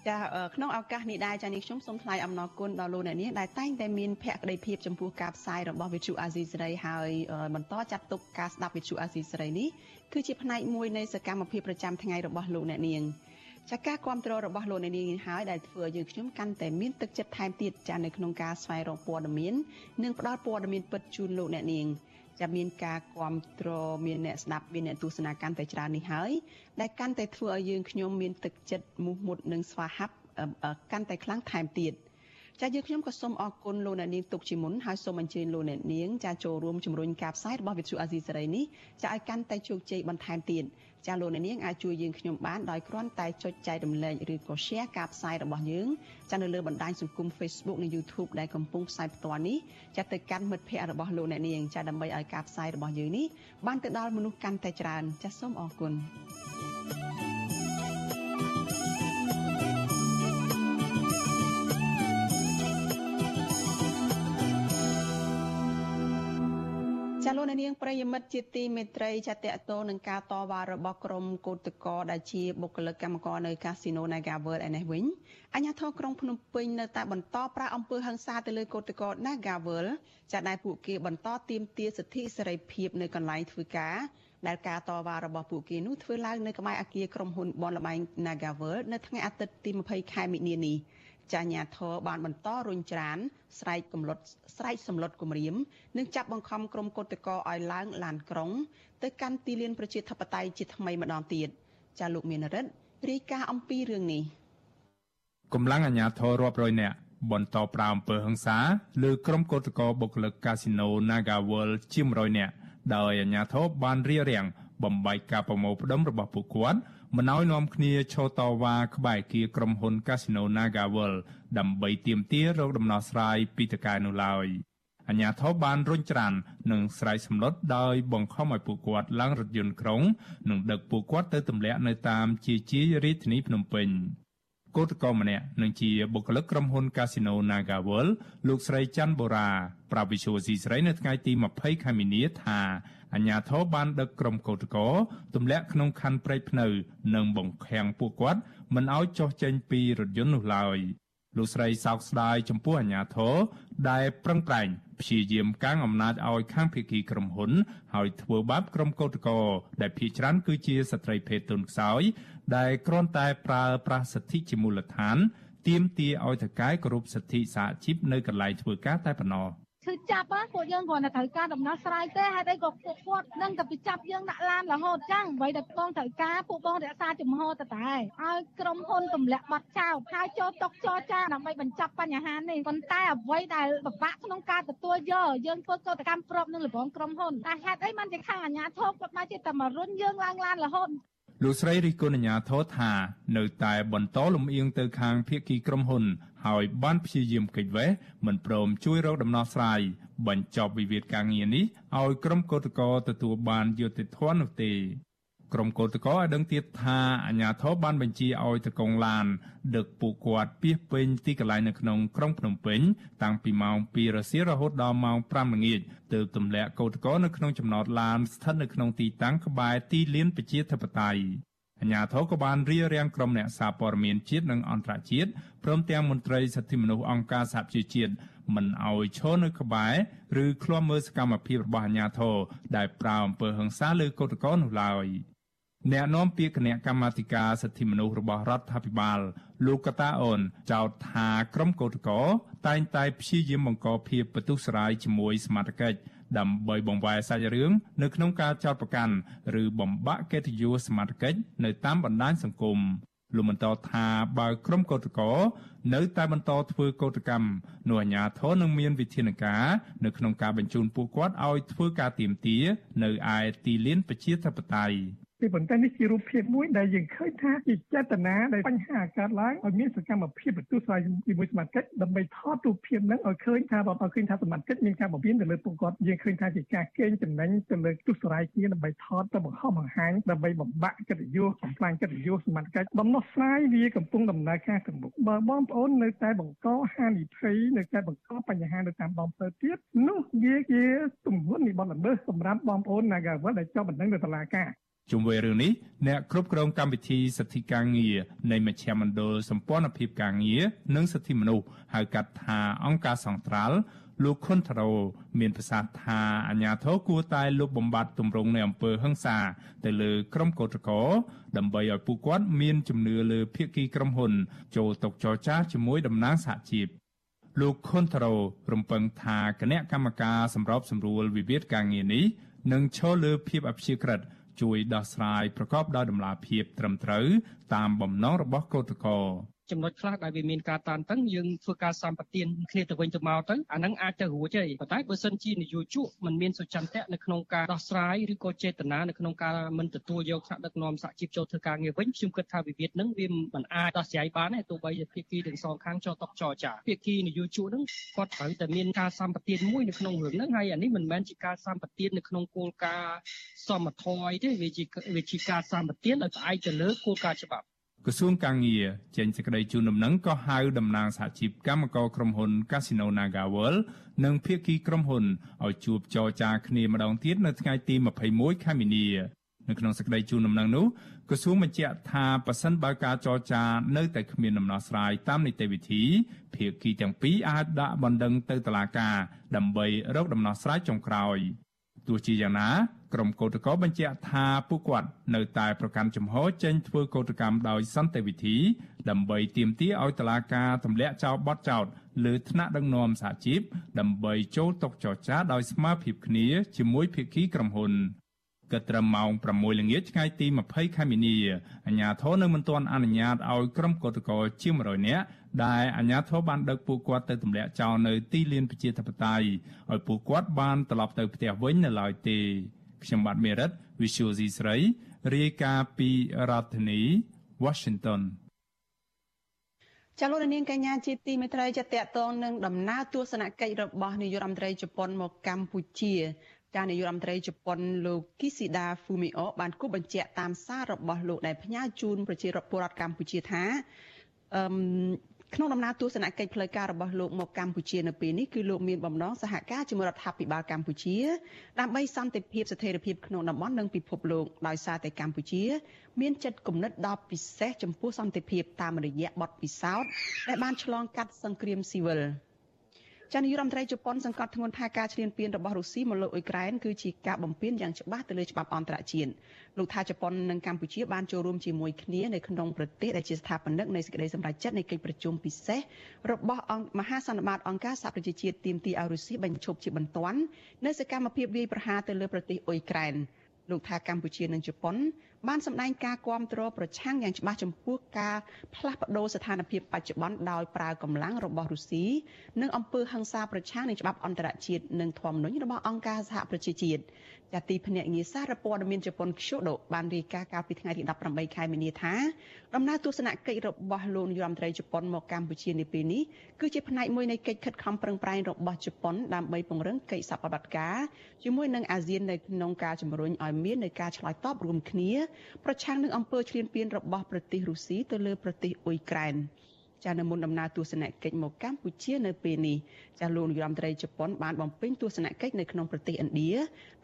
ចាក្នុងឱកាសនេះដែរចានេះខ្ញុំសូមថ្លែងអំណរគុណដល់លោកអ្នកនាងដែលតែងតែមានភក្ដីភាពចំពោះការផ្សាយរបស់វិទ្យុអាស៊ីសេរីហើយបន្តចាត់ទុកការស្ដាប់វិទ្យុអាស៊ីសេរីនេះគឺជាផ្នែកមួយនៃសកម្មភាពប្រចាំថ្ងៃរបស់លោកអ្នកនាងចាការគ្រប់គ្រងរបស់លោកអ្នកនាងហើយដែលធ្វើឲ្យយើងខ្ញុំកាន់តែមានទឹកចិត្តថែមទៀតចានៅក្នុងការស្វែងរកព័ត៌មាននិងផ្តល់ព័ត៌មានពិតជូនលោកអ្នកនាង จะមានការគ្រប់គ្រងមានអ្នកស្ដាប់មានអ្នកទស្សនាកាន់តែច្រើននេះហើយដែលកាន់តែធ្វើឲ្យយើងខ្ញុំមានទឹកចិត្តមោះមុតនិងស្វាហាប់កាន់តែខ្លាំងថែមទៀត ចាយើងខ្ញុំក៏សូមអរគុណលោកអ្នកនាងទុកជាមុនហើយសូមអញ្ជើញលោកអ្នកនាងចាចូលរួមជំរុញការផ្សាយរបស់វិទ្យុអាស៊ីសេរីនេះចាឲ្យកាន់តែជោគជ័យបន្ថែមទៀតចាលោកអ្នកនាងអាចជួយយើងខ្ញុំបានដោយគ្រាន់តែចុចចែករំលែកឬក៏ share ការផ្សាយរបស់យើងចានៅលើបណ្ដាញសង្គម Facebook និង YouTube ដែលកំពុងផ្សាយផ្ទាល់នេះចាទៅកាន់មិត្តភ័ក្តិរបស់លោកអ្នកនាងចាដើម្បីឲ្យការផ្សាយរបស់យើងនេះបានទៅដល់មនុស្សកាន់តែច្រើនចាសូមអរគុណ thank you លោកនាងប្រិយមិត្តជាទីមេត្រីចាតតតនឹងការតវ៉ារបស់ក្រុមកោតកោដែលជាបុគ្គលិកកម្មករនៅកាស៊ីណូ Naga World ឯនេះវិញអាជ្ញាធរក្រុងភ្នំពេញនៅតែបន្តប្រាអំពើហិង្សាទៅលើកោតកោ Naga World ចាដែលពួកគេបន្តទាមទារសិទ្ធិសេរីភាពនៅកន្លែងធ្វើការដែលការតវ៉ារបស់ពួកគេនោះធ្វើឡើងនៅក្បែរអគារក្រុមហ៊ុនបនលបែង Naga World នៅថ្ងៃអាទិត្យទី20ខែមិនិនានេះ ចាញាធរបានបន្តរុញច្រានស្រែកកំឡុតស្រែកសម្លុតគម្រាមនិងចាប់បង្ខំក្រុមកុតកោឲ្យឡើងឡានក្រុង ទៅកាន់ទីលានប្រជាធិបតេយ្យជាថ្មីម្ដងទៀតចាលោកមានរិទ្ធរាយការណ៍អំពីរឿងនេះកម្លាំងអាជ្ញាធររាប់រយនាក់បន្តប្រាអំពើហិង្សាលើក្រុមកោតក្របុគ្គលិកកាស៊ីណូ Naga World ជាង100នាក់ដោយអាជ្ញាធរបានរៀបរៀងបំបែកការប្រមូលផ្ដុំរបស់ពួកគាត់ មិនឲ្យនាំគ្នាឈរតវ៉ាក្បែរគៀក្រុមហ៊ុន Casino NagaWorld ដើម្បីទាមទាររកដំណោះស្រាយពីតកែនោះឡើយអញ្ញាធិបបានរុញច្រាននិងស្រែកសម្លុតដោយបង្ខំឲ្យពួកគាត់ឡើងរថយន្តក្រុងនិងដឹកពួកគាត់ទៅទម្លាក់នៅតាមជាជារាជធានីភ្នំពេញ គឧតកោម្នាក់នឹងជាបុគ្គលិកក្រុមហ៊ុន Casino NagaWorld លោកស្រីច័ន្ទបូរ៉ាប្រាប់វិសុវស៊ីស្រីនៅថ្ងៃទី20ខែមីនាថាអាជ្ញាធរបានដឹកក្រុមកោតក្រទម្លាក់ក្នុងខណ្ឌព្រែកភ្នៅនិងបង្ខាំងពួកគាត់មិនឲ្យចុះចេញពីរថយន្តនោះឡើយលោកស្រីសោកស្ដាយចំពោះអាជ្ញាធរដែលប្រឹងប្រែងព្យាយាមកាងអំណាចឲ្យខាងភៀកគីក្រុមហ៊ុន ហើយធ្វើបាបក្រុមកោតក្រដែលភ ieck ច្រើនគឺជាស្ត្រីភេទទុនខ្សោយ ដែលគ្រាន់តែប្រើប្រាស់សិទ្ធិជាមូលដ្ឋានទាមទារឲ្យថៅកែគោរពសិទ្ធិសហជីពនៅកន្លែងធ្វើការតែប៉ុណ្ណោះឈឺចាប់ពួកយើងគ្រាន់តែត្រូវការដំណោះស្រាយទេហេតុអីក៏ពួកគាត់នឹងតែពីចាប់យើងដាក់ឡានរហូតចឹងអ្វីដែលបងត្រូវការពួកបងរក្សាជំហរទៅតែឲ្យក្រុមហ៊ុនទម្លាក់បាត់ចោលហើយចូលតុកចរចាដើម្បីបញ្ចប់បញ្ហានេះប៉ុន្តែអ្វីដែលពិបាកក្នុងការទទួលយកយើងធ្វើកោតកម្មប្របនឹងលបងក្រុមហ៊ុនតែហេតុអីមិនជាខាងអាជ្ញាធរគាត់មកជាតែមករុនយើងឡើងឡានរហូត លោកស្រីរិះគន់អាញាធរថា នៅតែបន្តលំអៀងទៅខាងភៀកគីក្រុមហ៊ុន ហើយបានព្យាយាមកិច្ចវេះមិនព្រមជួយរកដំណោះស្រាយបញ្ចប់វិវាទការងារនេះឲ្យក្រុមកោតក្រទទួលបានយុត្តិធម៌នោះទេ ក្រុមកោតក្រឲ្យដឹងទៀតថាអាជ្ញាធរបានបញ្ជាឲ្យតកងឡានដឹកពួកគាត់ពីពេញទីកន្លែងនៅក្នុងក្រុងភ្នំពេញតាំងពីម៉ោង2រសៀលរហូតដល់ម៉ោង5ល្ងាចទើបទម្លាក់កោតក្រនៅក្នុងចំណតឡានស្ថិតនៅក្នុងទីតាំងក្បែរទីលានប្រជាធិបតេយ្យអាញាធរក៏បានរៀបរៀងក្រុមអ្នកសារព័ត៌មានជាតិនិងអន្តរជាតិព្រមទាំងមន្ត្រីសិទ្ធិមនុស្សអង្គការសហប្រជាជាតិមិនអោយឈរនៅក្បែរឬឃ្លាំមើលសកម្មភាពរបស់អាញាធរដែលប្រើអំពើហិង្សាលើកូតកោនោះឡើយ អ្នកនាំពាក្យគណៈកម្មាធិការសិទ្ធិមនុស្សរបស់រដ្ឋាភិបាលលោកកតាអូនចោទថាក្រុមកោតកោតែងតែព្យាយាមបង្កភាពបន្ទុះស្រាយជាមួយសមាជិកដើម្បីបង្វែរសាច់រឿងនៅក្នុងការចោទប្រកាន់ឬបំបាក់កិត្តិយសសមាជិកនៅតាមបណ្ដាញសង្គមលោកបន្តថាបើក្រុមកោតក្រនៅតែបន្តធ្វើកោតកម្មនោះអាជ្ញាធរនឹងមានវិធានការនៅក្នុងការបញ្ជូនពួកគាត់ឲ្យធ្វើការទៀមទានៅឯទីលានប្រជាធិបតេយ្យ ពីប៉ុន្តែនេះជារូបភាពមួយដែលយើងឃើញថាជាចេតនាដែលបញ្ហាកើតឡើងឲ្យមានសកម្មភាពបន្ទុះស្រាយជាមួយសមាជិកដើម្បីថតរូបភាពហ្នឹងឲ្យឃើញថាបើឃើញថាសមាជិកមានការបំពេញទៅលើពួកគាត់យើងឃើញថាជាការកេងចំណេញទៅលើទុះស្រាយគ្នាដើម្បីថតទៅបង្ហោះបង្ហាញដើម្បីបំបាក់កិត្តិយសបំផ្លាញកិត្តិយសសមាជិកដំណោះស្រាយវាកំពុងដំណើរការទៅមុខបើបងប្អូននៅតែបង្កហានិភ័យនៅតែបង្កបញ្ហានៅតាមដងផ្លូវទៀតនោះវាជាទំនួលនិបត្តិល្មើសសម្រាប់បងប្អូន Nagawal ដែលជាប់បណ្ដឹងនៅតុលាការ ជុំវិញរឿងនេះអ្នកគ្រប់គ្រងកម្មវិធីសិទ្ធិការងារនៃមជ្ឈមណ្ឌលសម្ព័ន្ធភាពការងារនិងសិទ្ធិមនុស្សហៅកាត់ថាអង្គការសង្ត្រាល់លោកខុនថារ៉ូមានប្រសាសន៍ថាអាញាធរគួរតែលុបបំបាត់ទម្រង់នៃអំពើហិង្សា ទៅលើក្រុមកោតក្រដើម្បីឲ្យពួកគាត់មានជំនឿលើភាគីក្រុមហ៊ុន ចូលតុចរចាជាមួយតំណាងសហជីពលោកខុនថារ៉ូរំពឹងថាគណៈកម្មការសម្របសម្រួលវិវាទការងារនេះនឹងឈលលើភាពអព្យាក្រឹត ជួយដោះស្រាយប្រកបដោយតម្លាភាពត្រឹមត្រូវតាមបំណងរបស់កោតក្រ ចំណុចខ្លះដែលវាមានការតានតឹងយើងធ្វើការសម្បទានគ្នាទៅវិញទៅមកទៅអាហ្នឹងអាចទៅរួចទេប៉ុន្តែបើសិនជានយោជកមិនមានសុចន្ទៈនៅក្នុងការដោះស្រាយឬក៏ចេតនានៅក្នុងការមិនទទួលយកថ្នាក់ដឹកនាំសហជីពចូលធ្វើការងារវិញខ្ញុំគិតថាវិវាទហ្នឹងវាមិនអាចដោះស្រាយបានទេទោះបីជាភាគីទាំងសងខាងចូលតុចរចាភាគីនយោជកហ្នឹងគាត់ត្រូវតែមានការសម្បទានមួយនៅក្នុងរឿងហ្នឹងហើយអានេះមិនមែនជាការសម្បទាននៅក្នុងគោលការណ៍សមធម៌ទេវាជាវាជាការសម្បទានដោយផ្អែកទៅលើគោលការណ៍ច្បាប់ ក្រសួងកាងារចេញសេចក្តីជូនដំណឹងក៏ហៅតំណាងសហជីពកម្មករក្រុមហ៊ុន Casino NagaWorld និងភាគីក្រុមហ៊ុនឲ្យជួបចរចាគ្នាម្ដងទៀតនៅថ្ងៃទី21ខែមីនានៅក្នុងសេចក្តីជូនដំណឹងនោះក្រសួងបញ្ជាក់ថាប៉ះសិនបើការចរចានៅតែគ្មានដំណោះស្រាយតាមនីតិវិធីភាគីទាំងពីរអាចដាក់បណ្ដឹងទៅតុលាការដើម្បីរកដំណោះស្រាយចុងក្រោយទោះជាយ៉ាងណាក្រុមកោតក្របញ្ជាក់ថាពួកគាត់នៅតែប្រកាន់ជំហរចេញធ្វើកោតកម្មដោយសន្តិវិធី ដើម្បីទាមទារឲ្យតុលាការទម្លាក់ចោលបទចោទលើថ្នាក់ដឹកនាំសហជីពដើម្បីចូលតុចរចាដោយស្មារភាពគ្នាជាមួយភាគីក្រុមហ៊ុនគិតត្រឹមម៉ោង6ល្ងាចថ្ងៃទី20ខែមីនាអាជ្ញាធរនៅមិនទាន់អនុញ្ញាតឲ្យក្រុមកោតក្រជាង100នាក់ដែលអាជ្ញាធរបានដឹកពួកគាត់ទៅទម្លាក់ចោលនៅទីលានប្រជាធិបតេយ្យឲ្យពួកគាត់បានត្រឡប់ទៅផ្ទះវិញនៅឡើយទេ ខ្ញុំបាទមេរិត Visual C ស្រីរាយការណ៍ពីរដ្ឋធានី Washington ចាលោកនាងកញ្ញាជាទីមេត្រីចាតតងនឹងដំណើរទស្សនកិច្ចរបស់នាយករដ្ឋមន្ត្រីជប៉ុនមកកម្ពុជាចានាយករដ្ឋមន្ត្រីជប៉ុនលោកគីស៊ីដាហ្វូមីអូបានគូបញ្ជាក់តាមសាររបស់លោកដែលផ្ញើជូនប្រជាពលរដ្ឋកម្ពុជាថាអឺ ក្នុងដំណើរទស្សនកិច្ចផ្លូវការរបស់លោកមកកម្ពុជានៅពេលនេះគឺលោកមានបំណងសហការជាមួយរដ្ឋាភិបាលកម្ពុជាដើម្បីសន្តិភាពស្ថិរភាពក្នុងតំបន់និងពិភពលោកដោយសារតែកម្ពុជា មានចិត្តគំនិតដ៏ពិសេសចំពោះសន្តិភាពតាមរយៈបទពិសោធន៍ដែលបានឆ្លងកាត់សង្គ្រាមស៊ីវិល ចានាយរដ្ឋមន្ត្រីជប៉ុនសង្កត់ធ្ងន់ថាការឈ្លានពានរបស់រុស្ស៊ីមកលើអ៊ុយក្រែនគឺជាការបំពានយ៉ាងច្បាស់ទៅលើច្បាប់អន្តរជាតិលោកថាជប៉ុននិងកម្ពុជាបានចូលរួមជាមួយគ្នានៅក្នុងប្រទេសដែលជាស្ថាបនិកនៃសេចក្តីសម្រេចចិត្តនៃកិច្ចប្រជុំពិសេសរបស់អង្គមហាសន្និបាតអង្គការសហប្រជាជាតិទាមទារឲ្យរុស្ស៊ីបញ្ឈប់ជាបន្ទាន់នៅសកម្មភាពវាយប្រហារទៅលើប្រទេសអ៊ុយក្រែនលោកថាកម្ពុជានិងជប៉ុន បានសម្ដែងការគាំទ្រប្រឆាំងយ៉ាងច្បាស់ចំពោះការផ្លាស់ប្តូរស្ថានភាពបច្ចុប្បន្នដោយប្រើកម្លាំងរបស់រុស្ស៊ីនិងអំពើហិង្សាប្រឆាំងនឹងច្បាប់អន្តរជាតិនិងធម្មនុញ្ញរបស់អង្គការសហប្រជាជាតិចាទីភ្នាក់ងារសារព័ត៌មានជប៉ុន Kyodo បានរាយការណ៍កាលពីថ្ងៃទី18ខែមីនាថាដំណើរទស្សនកិច្ចរបស់លោកនាយរដ្ឋមន្ត្រីជប៉ុនមកកម្ពុជានាពេលនេះគឺជាផ្នែកមួយនៃកិច្ចខិតខំប្រឹងប្រែងរបស់ជប៉ុនដើម្បីពង្រឹងកិច្ចសហប្រតិបត្តិការជាមួយនឹងអាស៊ាននៅក្នុងការជំរុញឲ្យមាននៃការឆ្លើយតបរួមគ្នាប្រឆាំងនឹងអំពើឈ្លានពានរបស់ប្រទេសរុស្ស៊ីទៅលើប្រទេសអ៊ុយក្រែន ចានៅមុនដំណើរទស្សនកិច្ចមកកម្ពុជានៅពេលនេះចាលោកនាយរដ្ឋមន្ត្រីជប៉ុនបានបំពេញទស្សនកិច្ចនៅក្នុងប្រទេសឥណ្ឌា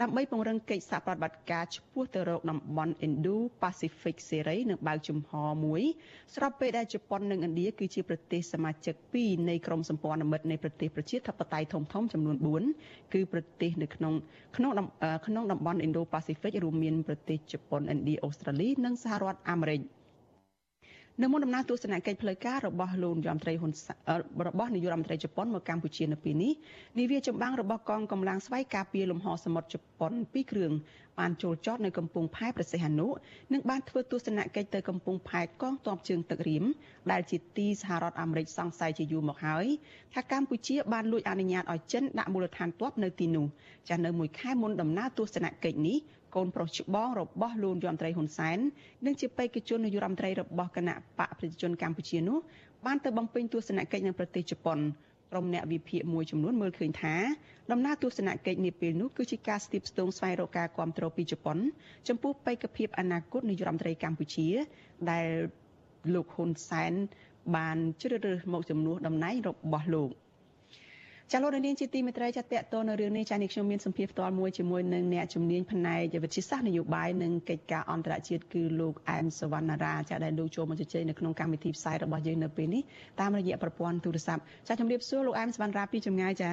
ដើម្បីពង្រឹងកិច្ចសហប្រតិបត្តិការឆ្ពោះទៅរកតំបន់ Indo-Pacific សេរីនិងបើកចំហមួយ ស្របពេលដែលជប៉ុននិងឥណ្ឌាគឺជាប្រទេសសមាជិកពីរនៃក្រុមសម្ព័ន្ធមិត្តនៃប្រទេសប្រជាធិបតេយ្យធំៗចំនួន4គឺប្រទេសនៅក្នុងក្នុងក្នុងតំបន់ Indo-Pacific រួមមានប្រទេសជប៉ុនឥណ្ឌាអូស្ត្រាលីនិងសហរដ្ឋអាមេរិក នៅមុនដំណើរទស្សនកិច្ចផ្លូវការរបស់លោកនាយរដ្ឋមន្ត្រីហ៊ុនរបស់នាយករដ្ឋមន្ត្រីជប៉ុនមកកម្ពុជានៅពេលនេះនាវាចម្បាំងរបស់កងកម្លាំងស្វ័យការពារលំហសមុទ្រជប៉ុនពីរគ្រឿងបានចូលចតនៅកំពង់ផែប្រសិទ្ធនុនិងបានធ្វើទស្សនកិច្ចទៅកំពង់ផែកងទ័ពជើងទឹករៀមដែលជាទីសហរដ្ឋអាមេរិកសង្ស័យជាយូរមកហើយថាកម្ពុជាបានលួចអនុញ្ញាតឲ្យចិនដាក់មូលដ្ឋានទ័ពនៅទីនោះចាស់នៅមួយខែមុនដំណើរទស្សនកិច្ចនេះ កូនប្រុសច្បងរបស់លោកយមត្រីហ៊ុនសែននិងជាបេក្ខជននាយករដ្ឋមន្ត្រីរបស់គណៈបកប្រជាជនកម្ពុជានោះបានទៅបំពេញទស្សនកិច្ចនៅប្រទេសជប៉ុនក្រុមអ្នកវិភាគមួយចំនួនមើលឃើញថាដំណើរទស្សនកិច្ចនាពេលនោះគឺជាការស្ទាបស្ទងស្វែងរកការគ្រប់គ្រងពីជប៉ុន ចំពោះបេក្ខភាពអនាគតនាយករដ្ឋមន្ត្រីកម្ពុជា ដែលលោកហ៊ុនសែនបានជ្រើសរើសមកជំនួសតំណែងរបស់លោក ចាលោកនាងជាទីមេត្រីចាតតទៅនៅរឿងនេះចានេះខ្ញុំមានសម្ភារផ្ទាល់មួយជាមួយនឹងអ្នកជំនាញផ្នែកវិទ្យាសាស្ត្រនយោបាយនិងកិច្ចការអន្តរជាតិគឺលោកអែមសវណ្ណារាចាដែលលោកចូលមកជជែកនៅក្នុងកម្មវិធីផ្សាយរបស់យើងនៅពេលនេះតាមរយៈប្រព័ន្ធទូរស័ព្ទចាជំរាបសួរលោកអែមសវណ្ណារាពីចម្ងាយចា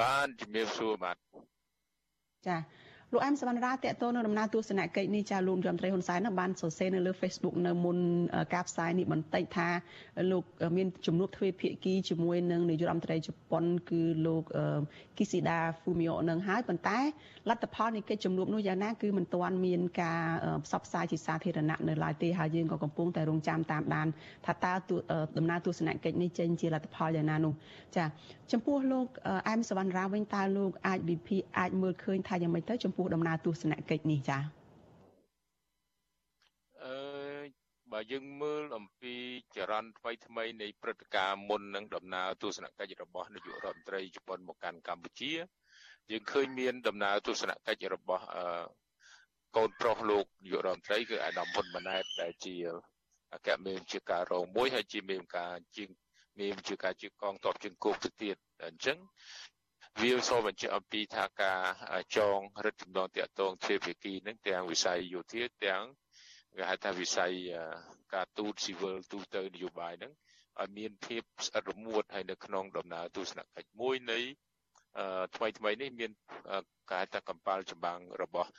បានជំរាបសួរបាទចា លោកអែមសវណ្ណរាតកតទៅនៅដំណើរទស្សនកិច្ចនេះចាលោកយមត្រីហ៊ុនសែនបានសរសេរនៅលើ Facebook នៅមុនការផ្សាយនេះបន្តិចថាលោកមានជំនួបទ្វេភាគីជាមួយនឹងនាយករដ្ឋមន្ត្រីជប៉ុនគឺលោកគីស៊ីដាហ្វូមីអូនឹងហើយប៉ុន្តែលទ្ធផលនៃកិច្ចជំនួបនោះយ៉ាងណាគឺមិនទាន់មានការផ្សព្វផ្សាយជាសាធារណៈនៅឡើយទេហើយយើងក៏កំពុងតែរងចាំតាមដានថាតើដំណើរទស្សនកិច្ចនេះចេញជាលទ្ធផលយ៉ាងណានោះចាចំពោះលោកអែមសវណ្ណរាវិញតើលោកអាចវិភាគអាចមើលឃើញថាយ៉ាងម៉េចទៅចំពោះដំណើរទស្សនកិច្ចនេះចាអឺបើយើងមើលអំពីចរន្តថ្មីថ្មីនៃព្រឹត្តិការណ៍មុននឹងដំណើរទស្សនកិច្ចរបស់នាយករដ្ឋមន្ត្រីជប៉ុនមកកាន់កម្ពុជា យើងឃើញមានដំណើរទស្សនកិច្ចរបស់អឺកូនប្រុសលោកនាយករដ្ឋមន្ត្រីគឺអាដាមហ៊ុនម៉ាណែតដែលជាអគ្គមេជាការរងមួយហើយជាមេការជាងមេជាការជាកងតបជើងគោកទៅទៀតអញ្ចឹង វាសូមបញ្ជាក់អំពីថាការចងរឹតចំណងតាក់ទងទ្វេភាគីនឹងទាំងវិស័យយោធាទាំងគេហៅថាវិស័យការទូតស៊ីវិលទូទៅនយោបាយហ្នឹងឲ្យមានភាពស្អិតរមួតហើយនៅក្នុងដំណើរទស្សនកិច្ចមួយនៃថ្មីថ្មីនេះមានការថាកម្បាលចម្បាំងរបស់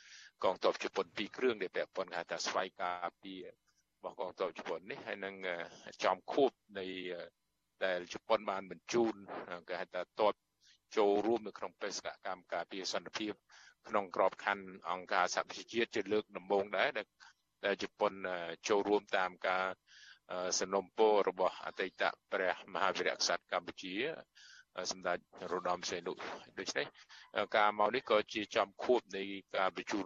កងទ័ពជប៉ុនពីរគ្រឿងដែលពាក់ព័ន្ធគេថាស្វ័យការពាររបស់កងទ័ពជប៉ុននេះហើយនឹងចំខួបនៃដែលជប៉ុនបានបញ្ជូនគេហៅថាទ័ព ចូលរួមនៅក្នុងបេសកកម្មការពារសន្តិភាពក្នុងក្របខ័ណ្ឌអង្គការសហប្រជាជាតិជាលើកដំបូងដែរដែលជប៉ុនចូលរួមតាមការសំណុំពររបស់អតីតព្រះមហាវីរក្សត្រកម្ពុជាសម្ដេចរតនសេនុដូច្នេះការមកនេះក៏ជាចំខួបនៃការបញ្ជូន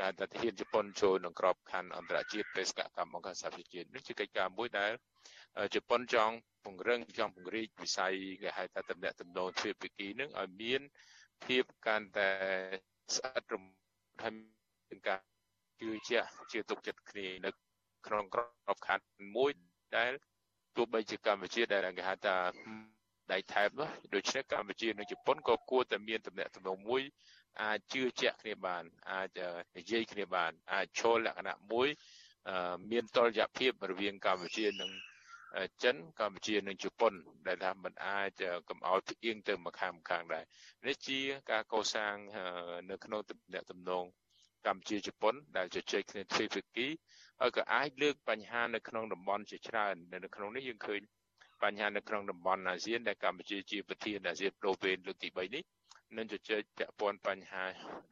ការតាធានជប៉ុនចូលក្នុងក្របខ័ណ្ឌអន្តរជាតិបេសកកម្មអង្គការសហប្រជាជាតិនេះជាកិច្ចការមួយដែលជប៉ុនចង់ពង្រឹងចង់ពង្រីកវិស័យគេហៅថាតំណែងតំណងទ្វេភាគីនឹងឲ្យមានភាពកាន់តែស្អិតរំហើយមានការជឿជាក់ជឿទុកចិត្តគ្នានៅក្នុងក្របខ័ណ្ឌមួយដែលទោះបីជាកម្ពុជាដែលគេហៅថាដៃថែបនោះដូច្នេះកម្ពុជានិងជប៉ុនក៏គួរតែមានតំណែងតំណងមួយ អាចជឿជាក់គ្នាបាន អាចនិយាយគ្នាបាន អាចឈលលក្ខណៈមួយមានតលយៈភាពរវាងកម្ពុជានិងចិនកម្ពុជានិងជប៉ុន ដែលថាมันអាចកំអល់ផ្អៀងទៅមកខាងខាងដែរនេះជាការកសាងនៅក្នុងទំនាក់ទំនងកម្ពុជាជប៉ុន ដែលជជែកគ្នាទ្វេភាគីហើយក៏អាចលើកបញ្ហានៅក្នុងតំបន់ជាច្រើននៅក្នុងនេះយើងឃើញបញ្ហានៅក្នុងតំបន់អាស៊ានដែលកម្ពុជាជាប្រធានអាស៊ានប្រូវេនលើកទី3នេះ នឹងជជែកពាក់ព័ន្ធបញ្ហា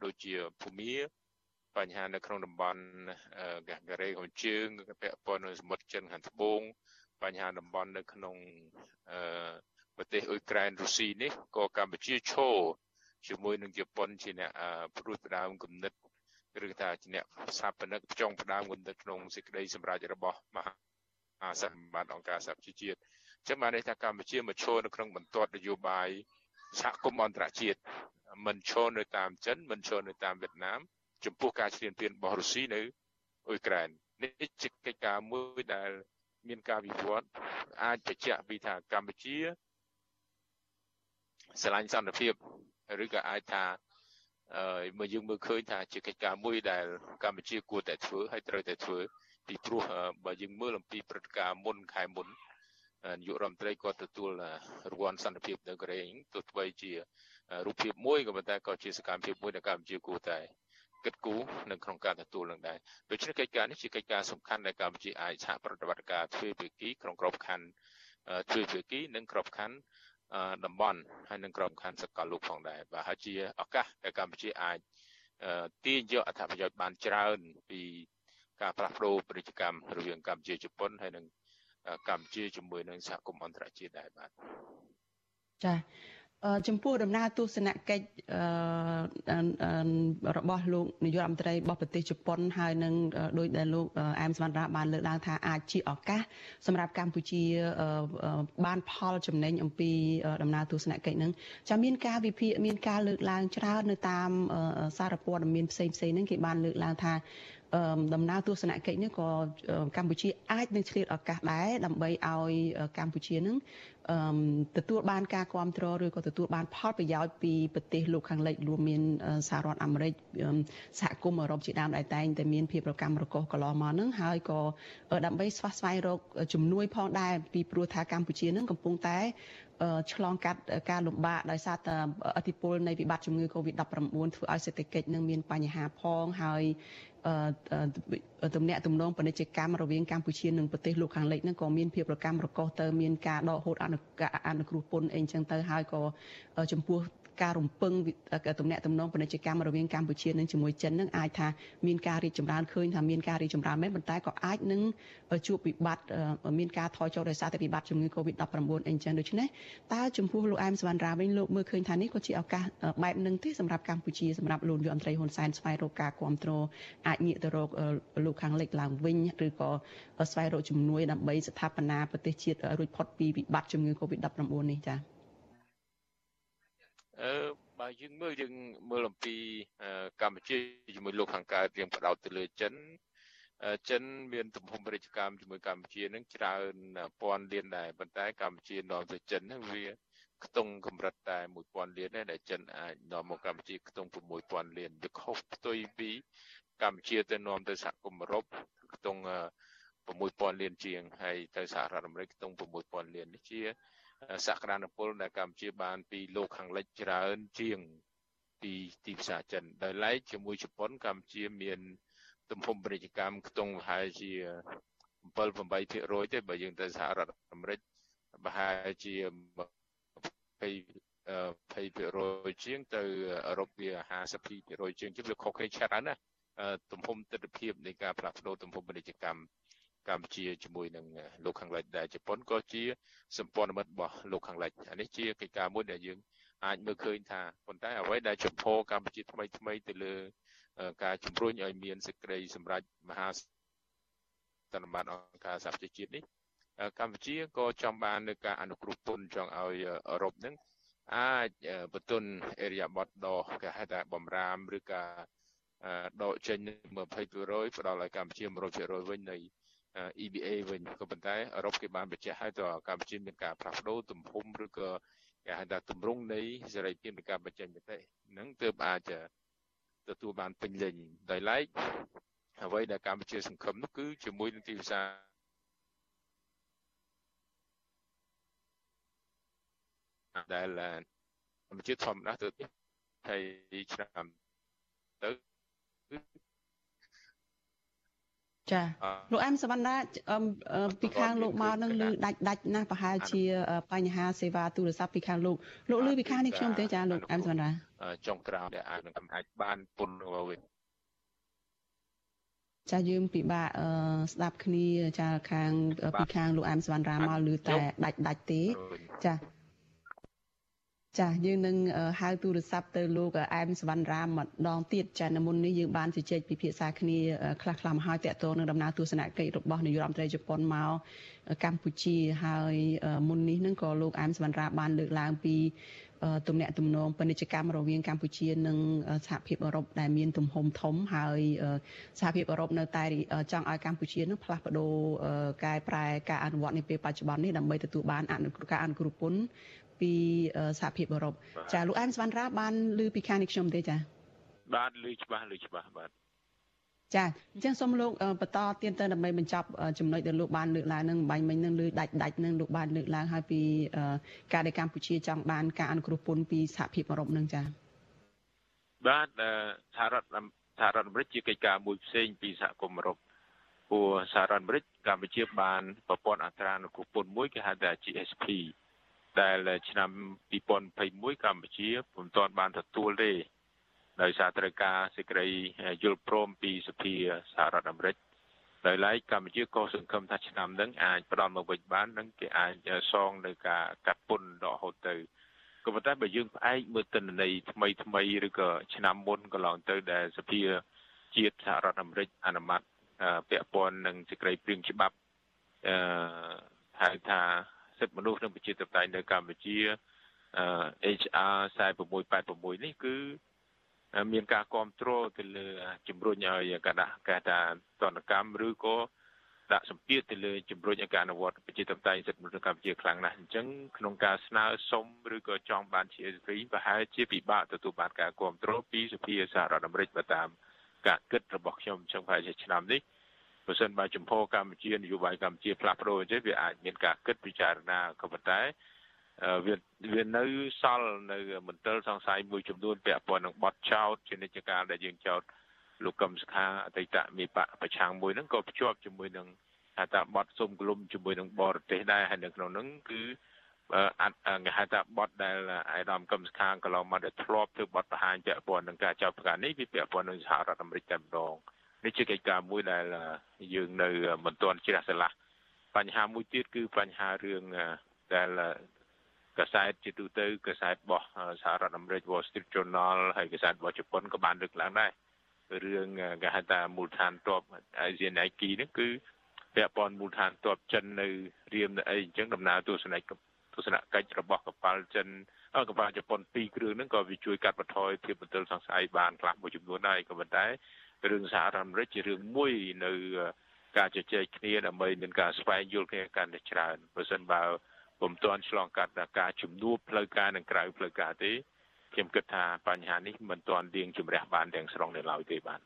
ដូចជាភូមិបញ្ហានៅក្នុងតំបន់កាការ៉េខាងជើងពាក់ព័ន្ធនឹងសមុទ្រចិនខាងត្បូងបញ្ហាតំបន់នៅក្នុងអឺប្រទេសអ៊ុយក្រែនរុស្ស៊ីនេះក៏កម្ពុជាឈរជាមួយនឹងជប៉ុនជាអ្នកព្រួយផ្ដើមគំនិតឬថាជាអ្នកសាបនិកចុងផ្ដើមគំនិតក្នុងសេចក្តីសម្រេចរបស់មហាសម្បត្តិអង្គការសហប្រជាជាតិចឹងបានន័យថាកម្ពុជាមកឈរនៅក្នុងបន្ទាត់នយោបាយ សហគមន៍អន្តរជាតិមិនឈរនៅតាមចិនមិនឈរនៅតាមវៀតណាមចំពោះការឈ្លានពានរបស់រុស្ស៊ីនៅអ៊ុយក្រែននេះជាកិច្ចការមួយដែលមានការវិវត្តអាចបញ្ជាក់ពីថាកម្ពុជាស្រឡាញ់សន្តិភាពឬក៏អាចថាអឺមកយើងមើលឃើញថាជាកិច្ចការមួយដែលកម្ពុជាគួរតែធ្វើហើយត្រូវតែធ្វើពីព្រោះបើយើងមើលអំពីព្រឹត្តិការណ៍មុនខែមុន នាយករដ្ឋមន្ត្រីគាត់ទទួលរង្វាន់សន្តិភាពនៅកូរ៉េទោះបីជារូបភាពមួយក៏ប៉ុន្តែក៏ជាសកម្មភាពមួយដែលកម្ពុជាគួរតែគិតគូរនៅក្នុងការទទួលនឹងដែរដូច្នេះកិច្ចការនេះជាកិច្ចការសំខាន់ដែលកម្ពុជាអាចសហប្រតិបត្តិការទ្វេភាគីក្នុងក្របខ័ណ្ឌទ្វេភាគីនិងក្របខ័ណ្ឌតំបន់ហើយនិងក្របខ័ណ្ឌសកលលោកផងដែរបាទហើយជាឱកាសដែលកម្ពុជាអាចទាញយកអត្ថប្រយោជន៍បានច្រើនពីការផ្លាស់ប្ដូរពាណិជ្ជកម្មរវាងកម្ពុជាជប៉ុនហើយនិង កម្ពុជាជាមួយនឹងសហគមន៍អន្តរជាតិដែរបាទចាចំពោះដំណើរទស្សនកិច្ចរបស់លោកនាយករដ្ឋមន្ត្រីរបស់ប្រទេសជប៉ុនហើយនឹងដោយដែលលោកអែមសវណ្ណរាបានលើកឡើងថាអាចជាឱកាសសម្រាប់កម្ពុជាបានផលចំណេញអំពីដំណើរទស្សនកិច្ចនឹងចាមានការវិភាគមានការលើកឡើងច្រើននៅតាមសារព័ត៌មានផ្សេងផ្សេងហ្នឹងគេបានលើកឡើងថា ដំណើរទស្សនកិច្ចនេះក៏កម្ពុជាអាចនឹងឆ្លៀតឱកាសដែរដើម្បីឲ្យកម្ពុជានឹងទទួលបានការគ្រប់គ្រងឬក៏ទទួលបានផលប្រយោជន៍ពីប្រទេសលោកខាងលិចរួមមានសហរដ្ឋអាមេរិកសហគមន៍អឺរ៉ុបជាដើមដែលតែងតែមានភាពប្រកម្មរកុសកន្លងមកហ្នឹងហើយក៏ដើម្បីស្វះស្វែងរកជំនួយផងដែរពីព្រោះថាកម្ពុជានឹងកំពុងតែឆ្លងកាត់ការលំបាកដោយសារតែអធិបុលនៃវិបត្តិជំងឺ Covid-19 ធ្វើឲ្យសេដ្ឋកិច្ចនឹងមានបញ្ហាផងហើយ ទំនាក់ទំនងពាណិជ្ជកម្មរវាងកម្ពុជានិងប្រទេសលោកខាងលិចហ្នឹងក៏មានភាពប្រកម្មរកុសទៅមានការដកហូតអនុអនុគ្រោះពន្ធអីចឹងទៅហើយក៏ចំពោះ ការរំពឹងទំនាក់ទំនងពាណិជ្ជកម្មរវាងកម្ពុជានិងជាមួយចិននឹងអាចថាមានការរីកចម្រើនឃើញថាមានការរីកចម្រើនមែនប៉ុន្តែក៏អាចនឹងជួបវិបត្តិមានការថយចុះដោយសារតែវិបត្តិជំងឺ Covid-19 អីចឹងដូច្នេះតើចំពោះលោកអែមសវណ្ណរាវិញលោកមើលឃើញថានេះក៏ជាឱកាសបែបនឹងទេសម្រាប់កម្ពុជាសម្រាប់លោកនាយករដ្ឋមន្ត្រីហ៊ុនសែនស្វែងរកការគ្រប់គ្រងអាចងាកទៅរកលោកខាងលិចឡើងវិញឬក៏ស្វែងរកជំនួយដើម្បីស្ថាបនាប្រទេសជាតិរួចផុតពីវិបត្តិជំងឺ Covid-19 នេះចា៎អឺ បើយើងមើលយើងមើលអំពីកម្ពុជាជាមួយលោកខាងកើតរៀងបដោតទៅលើចិនចិនមានទំហំពាណិជ្ជកម្មជាមួយកម្ពុជានឹងច្រើនពាន់លានដែរប៉ុន្តែកម្ពុជានាំទៅចិនហ្នឹងវាខ្ទង់កម្រិតតែ1000លានដែរដែលចិនអាចនាំមកកម្ពុជាខ្ទង់6000លានវាខុសផ្ទុយពីកម្ពុជាទៅនាំទៅសហគមន៍អឺរ៉ុបខ្ទង់6000លានជាងហើយទៅសហរដ្ឋអាមេរិកខ្ទង់6000លាននេះជា សក្តានុពលដែលកម្ពុជាបានពីលោកខាងលិចច្រើនជាងពីទីផ្សារចិនដោយឡែកជាមួយជប៉ុនកម្ពុជាមាន ទំហំពាណិជ្ជកម្មខ្ទង់ប្រហែលជា7 8%ទេបើយើងទៅសហរដ្ឋអាមេរិកប្រហែលជា20 20%ជាងទៅអឺរ៉ុបវា52%ជាងជាងវាខុសគ្នាច្រើនណាទំហំទស្សនវិជ្ជានៃការផ្លាស់ប្ដូរទំហំពាណិជ្ជកម្ម កម្ពុជាជាមួយនឹងលោកខាងលិចដែលជប៉ុនក៏ជាសម្ព័ន្ធមិត្តរបស់លោកខាងលិចអានេះជាកិច្ចការមួយដែលយើងអាចមើលឃើញថាប៉ុន្តែអ្វីដែលចំពោះកម្ពុជាថ្មីថ្មីទៅលើការជំរុញឲ្យមានសេចក្តីសម្រេចមហាសន្និបាតអង្គការសហប្រជាជាតិនេះកម្ពុជាក៏ចង់បាននៅការអនុគ្រោះពន្ធចង់ឲ្យអឺរ៉ុបនឹងអាចបន្ទន់អេរីយ៉ាបតដគេហៅថាបំរាមឬការដកចេញ20%ផ្ដល់ឲ្យកម្ពុជា100%វិញនៃ EBA វិញក៏ប៉ុន្តែអឺរ៉ុបគេបានបញ្ជាក់ឲ្យទៅកម្ពុជាមានការផ្លាស់ប្ដូរទំហំឬក៏គេហៅថាទម្រង់នៃសេរីភាពនៃការបញ្ចេញមតិនឹងទើបអាចទទួលបានពេញលេញដោយឡែកអ្វីដែលកម្ពុជាសង្ឃឹមនោះគឺជាមួយនឹងទីផ្សារដែលកម្ពុជាធម្មតាទៅហើយឆ្នាំទៅ ចាលោកអែមសវណ្ណាពីខាងលោកមកនឹងលឺដាច់ដាច់ណាស់ប្រហែលជាបញ្ហាសេវាទូរស័ព្ទពីខាងលោកលោកលឺពីខាងនេះខ្ញុំទេចាលោកអែមសវណ្ណាចុងក្រោយដែលអាចនឹងអាចបានពុនវិញចាយើងពិបាកស្ដាប់គ្នាចាខាងពីខាងលោកអែមសវណ្ណរាមកឮតែដាច់ដាច់ទេចា ចាយើងនឹងហៅទូរស័ព្ទទៅលោកអែមសវណ្ណរាម្ដងទៀតចានៅមុននេះយើងបានជជែកពិភាក្សាគ្នាខ្លះខ្លះមកហើយតកតងនឹងដំណើរទស្សនកិច្ចរបស់នាយករដ្ឋមន្ត្រីជប៉ុនមកកម្ពុជាហើយមុននេះនឹងក៏លោកអែមសវណ្ណរាបានលើកឡើងពីទំនាក់ទំនងពាណិជ្ជកម្មរវាងកម្ពុជានិងសហភាពអឺរ៉ុបដែលមានទំហំធំហើយសហភាពអឺរ៉ុបនៅតែចង់ឲ្យកម្ពុជានឹងផ្លាស់ប្ដូរកែប្រែការអនុវត្តនាពេលបច្ចុប្បន្ននេះដើម្បីទទួលបានអនុគ្រោះការអនុគ្រោះពន្ធ ពីសហភាពអឺរ៉ុបចាលោកអែមសវណ្ណរាបានឮពីខាងនេះខ្ញុំទេចាបាទឮច្បាស់ឮច្បាស់បាទចាអញ្ចឹងសូមលោកបន្តទៀតទៅដើម្បីបញ្ចប់ចំណុចដែលលោកបានលើកឡើងនឹងបាញ់មិញនឹងលើដាច់ដាច់នឹងលោកបានលើកឡើងហើយពីការដែលកម្ពុជាចង់បានការអនុគ្រោះពន្ធពីសហភាពអឺរ៉ុបនឹងចាបាទសហរដ្ឋសហរដ្ឋអាមេរិកជាកិច្ចការមួយផ្សេងពីសហគមន៍អឺរ៉ុបព្រោះសហរដ្ឋអាមេរិកកម្ពុជាបានប្រព័ន្ធអត្រាអនុគ្រោះពន្ធមួយគេហៅថា GSP ដែលឆ្នាំ2021កម្ពុជាពុំទាន់បានទទួលទេដោយសារត្រូវការសេចក្តីយល់ព្រមពីសភាសហរដ្ឋអាមេរិកដោយឡែកកម្ពុជាក៏សង្ឃឹមថាឆ្នាំនឹងអាចផ្ដល់មកវិញបាននិងគេអាចសងនៅការកាត់ពន្ធដកហូតទៅក៏ប៉ុន្តែបើយើងផ្អែកមើលទិន្នន័យថ្មីថ្មីឬក៏ឆ្នាំមុនកន្លងទៅដែលសភាជាតិសហរដ្ឋអាមេរិកអនុម័តពាក់ព័ន្ធនឹងសេចក្តីព្រៀងច្បាប់អឺហៅថា សិទ្ធិមនុស្សនិងប្រជាធិបតេយ្យនៅកម្ពុជា HR 4686នេះគឺមានការគ្រប់គ្រងទៅលើជំរុញឲ្យកដាស់កែថាតនកម្មឬក៏ដាក់សម្ពាធទៅលើជំរុញឲ្យការអនុវត្តប្រជាធិបតេយ្យសិទ្ធិមនុស្សកម្ពុជាខ្លាំងណាស់អញ្ចឹងក្នុងការស្នើសុំឬក៏ចង់បានជា SP ប្រហែលជាពិបាកទទួលបានការគ្រប់គ្រងពីសភាសហរដ្ឋអាមេរិកបើតាមការគិតរបស់ខ្ញុំអញ្ចឹងប្រហែលជាឆ្នាំនេះ បើសិនបើចំពោះកម្ពុជានយោបាយកម្ពុជាផ្លាស់ប្ដូរអញ្ចឹងវាអាចមានការគិតពិចារណាក៏ប៉ុន្តែវាវានៅសល់នៅមន្ទិលសង្ស័យមួយចំនួនពាក់ព័ន្ធនឹងបទចោតជានិច្ចកាលដែលយើងចោតលោកកឹមសុខាអតីតមេបកប្រឆាំងមួយហ្នឹងក៏ភ្ជាប់ជាមួយនឹងហៅថាបទសុំក្លុំជាមួយនឹងបរទេសដែរហើយនៅក្នុងហ្នឹងគឺអត់គេហៅថាបទដែលអាយដាមកឹមសុខាកន្លងមកដែលធ្លាប់ធ្វើបទបង្ហាញពាក់ព័ន្ធនឹងការចោទប្រកាន់នេះវាពាក់ព័ន្ធនឹងសហរដ្ឋអាមេរិកតែម្ដង នេះជាកិច្ចការមួយដែលយើងនៅមិនទាន់ជ្រះស្រឡះបញ្ហាមួយទៀតគឺបញ្ហារឿងដែលកសែតជាទូទៅកសែតរបស់សហរដ្ឋអាមេរិក Wall Street Journal ហើយកសែតរបស់ជប៉ុនក៏បានលើកឡើងដែររឿងគេហៅថាមូលដ្ឋានទ័ព Asian Nike នេះគឺពាក់ព័ន្ធមូលដ្ឋានទ័ពចិននៅរៀមនៅអីអញ្ចឹងដំណើរទស្សនកិច្ចទស្សនកិច្ចរបស់កប៉ាល់ចិនកប៉ាល់ជប៉ុន2គ្រឿងហ្នឹងក៏វាជួយកាត់បន្ថយភាពបន្ទិលសង្ស័យបានខ្លះមួយចំនួនដែរក៏ប៉ុន្តែ រឿងសហរដ្ឋអាមេរិកជារឿងមួយនៅការជជែកគ្នាដើម្បីមានការស្វែងយល់គ្នាកាន់តែច្រើនបើមិនបើពុំទាន់ឆ្លងកាត់ការជំនួបផ្លូវការនិងក្រៅផ្លូវការទេខ្ញុំគិតថាបញ្ហានេះមិនទាន់ទៀងជំរះបានទាំងស្រុងនៅឡើយទេបាទ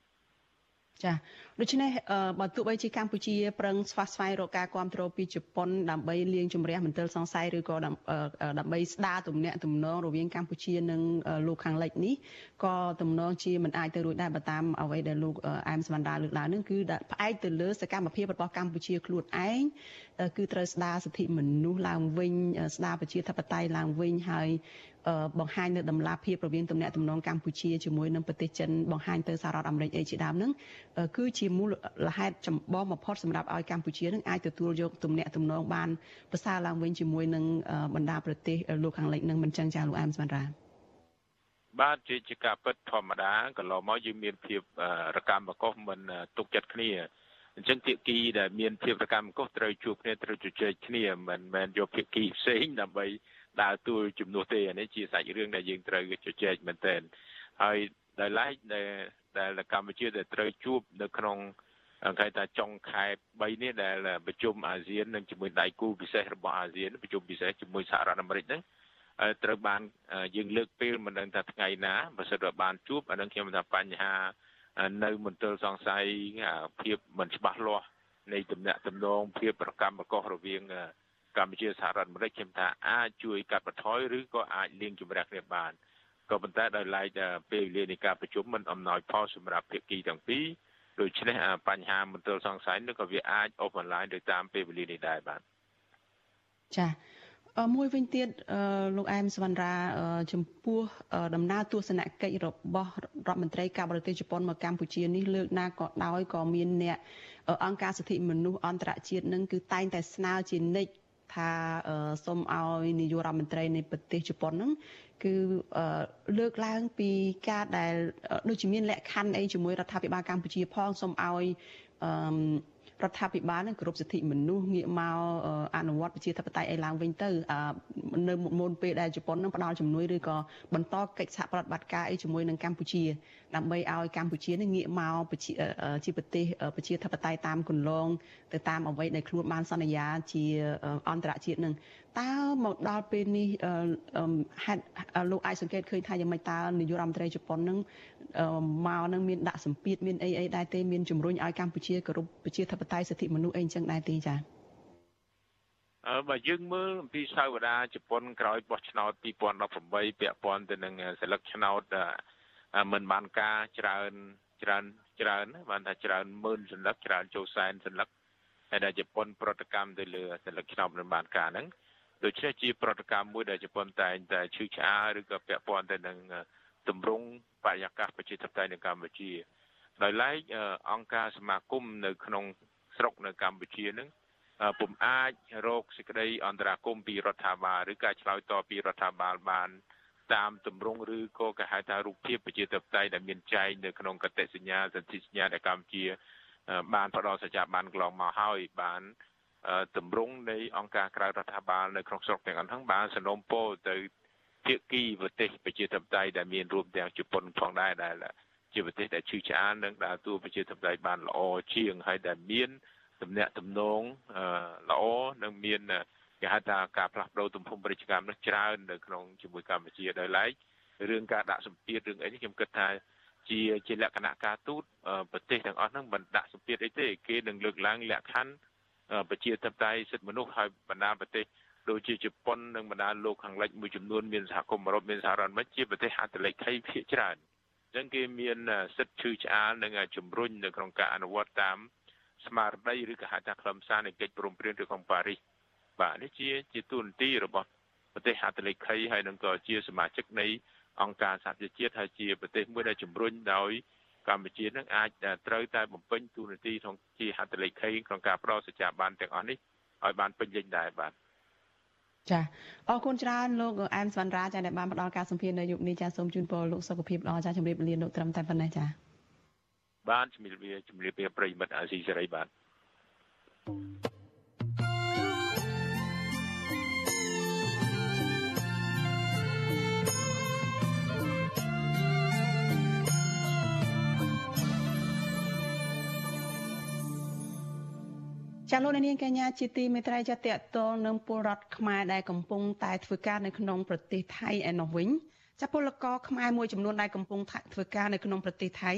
ចាដូច្នេះបើទោះបីជាកម្ពុជាប្រឹងស្វាស្វែងរកការគ្រប់គ្រងពីជប៉ុនដើម្បីលាងជំរះមន្ទិលសង្ស័យឬក៏ដើម្បីស្ដារទំនាក់ទំនងរវាងកម្ពុជានិងលោកខាងលិចនេះក៏ទំនងជាមិនអាចទៅរួចដែរបើតាមអ្វីដែលលោកអែមសវណ្ណរាលើកឡើងនឹងគឺផ្អែកទៅលើសកម្មភាពរបស់កម្ពុជាខ្លួនឯងគឺត្រូវស្ដារសិទ្ធិមនុស្សឡើងវិញស្ដារប្រជាធិបតេយ្យឡើងវិញហើយ បង្ហាញនៅដំណាភាពរវាងទំនាក់ទំនងកម្ពុជាជាមួយនឹងប្រទេសចិនបង្ហាញទៅសហរដ្ឋអាមេរិកអីជាដើមហ្នឹងគឺជាមូលហេតុចម្បងបំផុតសម្រាប់ឲ្យកម្ពុជានឹងអាចទទួលយកទំនាក់ទំនងបានប្រសើរឡើងវិញជាមួយនឹងបណ្ដាប្រទេសលោកខាងលិចនឹងមិនចឹងចាលោកអែមស្មានរាបាទជាជាការពិតធម្មតាកន្លងមកយើងមានភាពរកម្មកុសមិនទុកចិត្តគ្នាអញ្ចឹងភាគីដែលមានភាពរកម្មកុសត្រូវជួបគ្នាត្រូវជជែកគ្នាមិនមែនយកភាគីផ្សេងដើម្បី ដើរតួជំនួសទេអានេះជាសាច់រឿងដែលយើងត្រូវជជែកមែនទែនហើយដោយឡែកដែលដែលកម្ពុជាដែលត្រូវជួបនៅក្នុងគេថាចុងខែ3នេះដែលប្រជុំអាស៊ាននិងជាមួយដៃគូពិសេសរបស់អាស៊ានប្រជុំពិសេសជាមួយសហរដ្ឋអាមេរិកហ្នឹងត្រូវបានយើងលើកពេលមិនដឹងថាថ្ងៃណាបើសិនបើបានជួបអានឹងខ្ញុំថាបញ្ហានៅមន្ទិលសង្ស័យភាពមិនច្បាស់លាស់នៃទំនាក់ទំនងភាពប្រកម្មកុសរវាង កម្ពុជាសហរដ្ឋអាមេរិកខ្ញុំថាអាចជួយកាត់បន្ថយឬក៏អាចលាងជម្រះគ្នាបានក៏ប៉ុន្តែដោយឡែកពេលវេលានៃការប្រជុំមិនអំណោយផលសម្រាប់ភាគីទាំងពីរដូច្នេះបញ្ហាមន្ទិលសង្ស័យនោះក៏វាអាចអូសបន្លាយទៅតាមពេលវេលានេះដែរបាទចាមួយវិញទៀតលោកអែមសវណ្ណរាចំពោះដំណើរទស្សនកិច្ចរបស់រដ្ឋមន្ត្រីការបរទេសជប៉ុនមកកម្ពុជានេះលើកណាក៏ដោយក៏មានអ្នកអង្គការសិទ្ធិមនុស្សអន្តរជាតិនឹងគឺតែងតែស្នើជានិច្ច ថាសូមឲ្យនាយករដ្ឋមន្ត្រីនៃប្រទេសជប៉ុនហ្នឹងគឺលើកឡើងពីការដែលដូចជាមានលក្ខខណ្ឌអីជាមួយរដ្ឋាភិបាលកម្ពុជាផងសូមឲ្យអឺ រដ្ឋាភិបាលនឹងគោរពសិទ្ធិមនុស្សងាកមកអនុវត្តប្រជាធិបតេយ្យឲ្យឡើងវិញទៅនៅមុនពេលដែលជប៉ុននឹងផ្ដល់ជំនួយឬក៏បន្តកិច្ចសហប្រតិបត្តិការអីជាមួយនឹងកម្ពុជាដើម្បីឲ្យកម្ពុជានឹងងាកមកជាប្រទេសប្រជាធិបតេយ្យតាមគន្លងទៅតាមអ្វីដែលខ្លួនបានសន្យាជាអន្តរជាតិនឹង តើមកដល់ពេលនេះហេតុលោកអាចសង្កេតឃើញថាយ៉ាងម៉េចតើនាយករដ្ឋមន្ត្រីជប៉ុននឹងមកនឹងមានដាក់សម្ពាធមានអីអីដែរទេមានជំរុញឲ្យកម្ពុជាគោរពប្រជាធិបតេយ្យសិទ្ធិមនុស្សអីអញ្ចឹងដែរទេចា៎អឺបើយើងមើលអំពីសាវតាជប៉ុនក្រោយបោះឆ្នោត2018ពាក់ព័ន្ធទៅនឹងសិលឹកឆ្នោតមិនបានការច្រើនច្រើនច្រើនបានថាច្រើនម៉ឺនសន្លឹកច្រើនចូលសែនសន្លឹកហើយដែលជប៉ុនប្រតិកម្មទៅលើសិលឹកឆ្នោតមិនបានការហ្នឹង ដូច្នេះជាប្រតិកម្មមួយដែលជប៉ុនតែងតែឈឺឆ្អាលឬក៏ពាក់ព័ន្ធទៅនឹងទម្រង់បរិយាកាសប្រជាធិបតេយ្យនៅកម្ពុជាដោយឡែកអង្គការសមាគមនៅក្នុងស្រុកនៅកម្ពុជានឹងពុំអាចរកសេចក្តីអន្តរាគមពីរដ្ឋាភិបាលឬការឆ្លើយតបពីរដ្ឋាភិបាលបាន តាមទម្រង់ឬក៏គេហៅថារូបភាពប្រជាធិបតេយ្យដែលមានចែងនៅក្នុងកតិសញ្ញាសន្ធិសញ្ញាដែលកម្ពុជា បានផ្ដល់សច្ចាប័នកន្លងមកហើយបាន ទម្រង់នៃអង្គការក្រៅរដ្ឋាភិបាលនៅក្នុងស្រុកទាំងអស់ហ្នឹងបានសនំពោទៅភាគីប្រទេសប្រជាធិបតេយ្យដែលមានរួមទាំងជប៉ុនផងដែរដែលជាប្រទេសដែលឈឺឆ្អាលនិងដើរតួប្រជាធិបតេយ្យបានល្អជាងហើយដែលមានទំនាក់ទំនងល្អនិងមានគេហៅថាការផ្លាស់ប្ដូរទំហំពាណិជ្ជកម្មនោះច្រើននៅក្នុងជាមួយកម្ពុជាដោយឡែករឿងការដាក់សម្ពាធរឿងអីនេះខ្ញុំគិតថាជាជាលក្ខណៈការទូតប្រទេសទាំងអស់ហ្នឹងមិនដាក់សម្ពាធអីទេគេនឹងលើកឡើងលក្ខខណ្ឌ ប្រជាធិបតេយ្យសិទ្ធិមនុស្សហើយបណ្ដាប្រទេសដូចជាជប៉ុននិងបណ្ដាលោកខាងលិចមួយចំនួនមានសហគមន៍អឺរ៉ុបមានសហរដ្ឋអាមេរិកជាប្រទេសហត្ថលេខីភាគច្រើនអញ្ចឹងគេមានសិទ្ធិឈឺឆ្អាលនិងជំរុញនៅក្នុងការអនុវត្តតាមស្មារតីឬក៏ហៅថាខ្លឹមសារនៃកិច្ចព្រមព្រៀងនៅក្នុងប៉ារីសបាទនេះជាជាទូនទីរបស់ប្រទេសហត្ថលេខីហើយនឹងក៏ជាសមាជិកនៃអង្គការសហប្រជាជាតិហើយជាប្រទេសមួយដែលជំរុញដោយ កម្ពុជានឹងអាចត្រូវតែបំពេញទូនាទីក្នុងជាហត្ថលេខីក្នុងការផ្ដល់សច្ចាប័នទាំងអស់នេះឲ្យបានពេញលេញដែរបាទចាអរគុណច្រើនលោកអែមសវណ្ណរាចាដែលបានផ្ដល់ការសម្ភាសន៍នៅយុគនេះចាសូមជូនពរលោកសុខភាពល្អចាជម្រាបលាលោកត្រឹមតែប៉ុណ្ណេះចាបានជំរាបលាជំរាបលាប្រិយមិត្តអាស៊ីសេរីបាទ ចាលោកនាងកញ្ញាជាទីមេត្រីចាតតតលនឹងពលរដ្ឋខ្មែរដែលកំពុងតែធ្វើការនៅក្នុងប្រទេសថៃឯណោះវិញចាពលករខ្មែរមួយចំនួនដែលកំពុងធ្វើការនៅក្នុងប្រទេសថៃ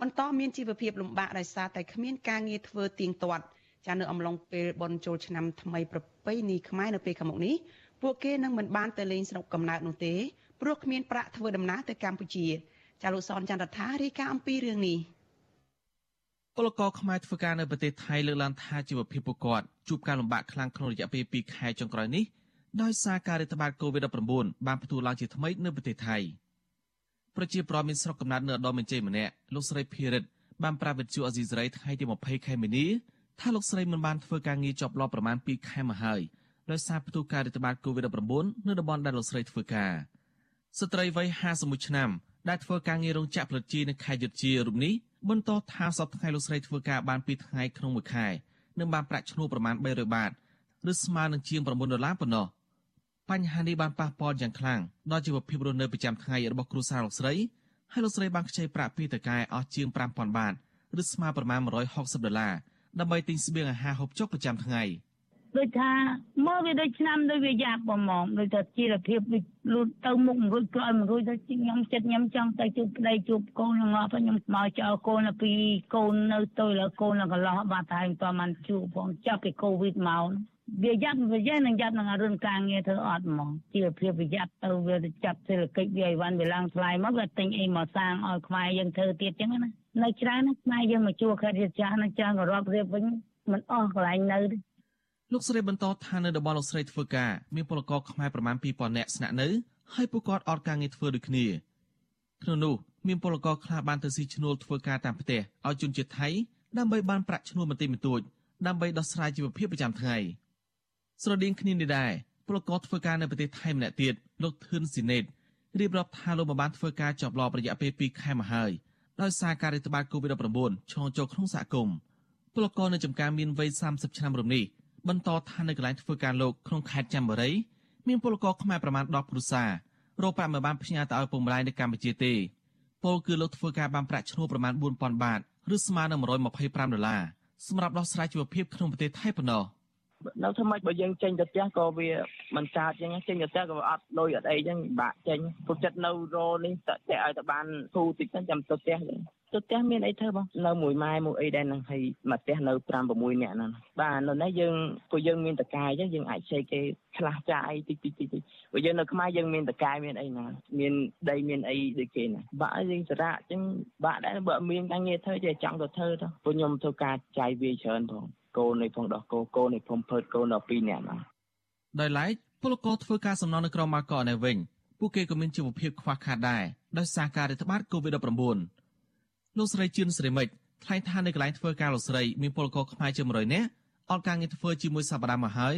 បន្តមានជីវភាពលំបាកដោយសារតែគ្មានការងារធ្វើទៀងទាត់ចានៅអំឡុងពេលបន់ជោលឆ្នាំថ្មីប្រពៃណីខ្មែរនៅពេលខាងមុខនេះពួកគេនឹងមិនបានទៅលេងស្រុកកំណើតនោះទេព្រោះគ្មានប្រាក់ធ្វើដំណើរទៅកម្ពុជាចាលោកសនចន្ទរដ្ឋារាយការណ៍អំពីរឿងនេះ ពលករខ្មែរធ្វើការនៅប្រទេសថៃលើកឡើងថាជីវភាពពួកគាត់ជួបការលំបាកខ្លាំងក្នុងរយៈពេល2ខែចុងក្រោយនេះដោយសារការរាតត្បាត COVID-19 បានផ្ទុះឡើងជាថ្មីនៅប្រទេសថៃប្រជាប្រដ្ឋមានស្រុកកំណើតនៅឧត្តមមានជ័យម្នាក់លោកស្រីភីរិតបានប្រាប់វិទ្យុអេស៊ីសរ៉ៃថ្ងៃទី20ខែមីនាថាលោកស្រីមិនបានធ្វើការងារចប់ឡប់ប្រមាណ2ខែមកហើយដោយសារផ្ទុះការរាតត្បាត COVID-19 នៅតំបន់ដែលលោកស្រីធ្វើការស្ត្រីវ័យ51ឆ្នាំដែលធ្វើការងាររោងចក្រផលិតជីនៅខេត្តយុទ្ធជារូបនេះ បន្តថាសប្តាហ៍ថ្ងៃលោកស្រីធ្វើការបាន2ថ្ងៃក្នុងមួយខែនឹងបានប្រាក់ឈ្នួលប្រមាណ300បាតឬស្មើនឹងជាង9ដុល្លារប៉ុណ្ណោះបញ្ហានេះបានប៉ះពាល់យ៉ាងខ្លាំងដល់ជីវភាពរស់នៅប្រចាំថ្ងៃរបស់គ្រួសារលោកស្រីហើយលោកស្រីបានខ្ចីប្រាក់ពីតកែអស់ជាង5000បាតឬស្មើប្រមាណ160ដុល្លារដើម្បីទិញស្បៀងអាហារហូបចុកប្រចាំថ្ងៃ។ ដូចថាមើលវាដូចឆ្នាំដូចវាយ៉ាប់បំងដូចថាជីវភាពដូចលូតទៅមុខមិនរួចក្រោយមិនរួចទៅខ្ញុំចិត្តខ្ញុំចង់ទៅជួបប្តីជួបកូនងាប់ខ្ញុំមកចោលកូនពីកូននៅទៅលើកូនកន្លោះបាត់ហើយមិនតបានជួបផងចាប់ពីកូវីដមកវាយ៉ាប់វាយ៉ាងនឹងយ៉ាប់នឹងរឿងការងារធ្វើអត់ហ្មងជីវភាពវាយ៉ាប់ទៅវាចាប់សេដ្ឋកិច្ចវាអីវ៉ាន់វាឡើងថ្លៃមកវាទិញអីមកសាងឲ្យខ្មែរយើងធ្វើទៀតចឹងណានៅច្រើនណាខ្មែរយើងមកជួខេត្តរាជចាស់ណាចាស់ក៏រាប់រៀបវិញមិនអស់កន្លែងនៅទេ លោកស្រីបន្តថានៅតំបន់លោកស្រីធ្វើការមានពលករខ្មែរប្រមាណ2000នាក់ស្នាក់នៅហើយពួកគាត់អត់ការងារធ្វើដូចគ្នាក្នុងនោះមានពលករខ្លះបានទៅស៊ីឈ្នួលធ្វើការតាមផ្ទះឲ្យជនជាតិថៃដើម្បីបានប្រាក់ឈ្នួលបន្តិចបន្តួចដើម្បីដោះស្រាយជីវភាពប្រចាំថ្ងៃស្រដៀងគ្នានេះដែរពលករធ្វើការនៅប្រទេសថៃម្នាក់ទៀតលោកធឿនស៊ីណេតរៀបរាប់ថាលោកបានធ្វើការជាប់លាប់រយៈពេល2ខែមកហើយដោយសារការរាតត្បាត COVID-19 ឆ្លងចូលក្នុងសហគមន៍ពលករនៅចំការមានវ័យ30ឆ្នាំរំនេះ បន្តថានៅកន្លែងធ្វើការលោកក្នុងខេត្តចន្ទបុរីមានពលករខ្មែរប្រមាណ10គ្រួសាររកប្រាក់មិនបានផ្ញើទៅឲ្យពុកម្ដាយនៅកម្ពុជាទេពលគឺលោកធ្វើការបានប្រាក់ឈ្នួលប្រមាណ4000បាតឬស្មើនឹង125ដុល្លារសម្រាប់ដោះស្រាយជីវភាពក្នុងប្រទេសថៃប៉ុណ្ណោះនៅធ្វើម៉េចបើយើងចេញទៅផ្ទះក៏វាមិនកើតអញ្ចឹងចេញទៅផ្ទះក៏អត់លុយអត់អីអញ្ចឹងបាក់ចេញពុកចិត្តនៅរនេះតែតែឲ្យតែបានធូរតិចទៅចាំទៅផ្ទះ ទៅផ្ទះមានអីធ្វើបងនៅមួយម៉ែមួយអីដែរនឹងឲ្យមកផ្ទះនៅ5 6នាក់ហ្នឹងបាទនៅនេះយើងពួកយើងមានតកាយអញ្ចឹងយើងអាចជែកគេខ្លះចាយតិចតិចតិចតិចពួកយើងនៅខ្មែរយើងមានតកាយមានអីណាមានដីមានអីដូចគេណាបាក់យើងសារៈអញ្ចឹងបាក់ដែរបើមានការងារធ្វើចេះចង់ទៅធ្វើទៅពួកខ្ញុំធ្វើការចាយវាច្រើនផងគោនៃផងដោះគោគោនៃភូមិភើតគោដល់2នាក់ណាដោយឡែកពលករធ្វើការសំណងនៅក្រុងម៉ាកកនៅវិញពួកគេក៏មានជីវភាពខ្វះខាតដែរដោយសារការរាតត្បាត COVID-19 លោកស្រីជឿនស្រីមិចថ្លែងថានៅកន្លែងធ្វើការលោកស្រីមានពលករខ្មែរជាង100នាក់អត់ការងារធ្វើជាមួយសប្តាហ៍មកហើយ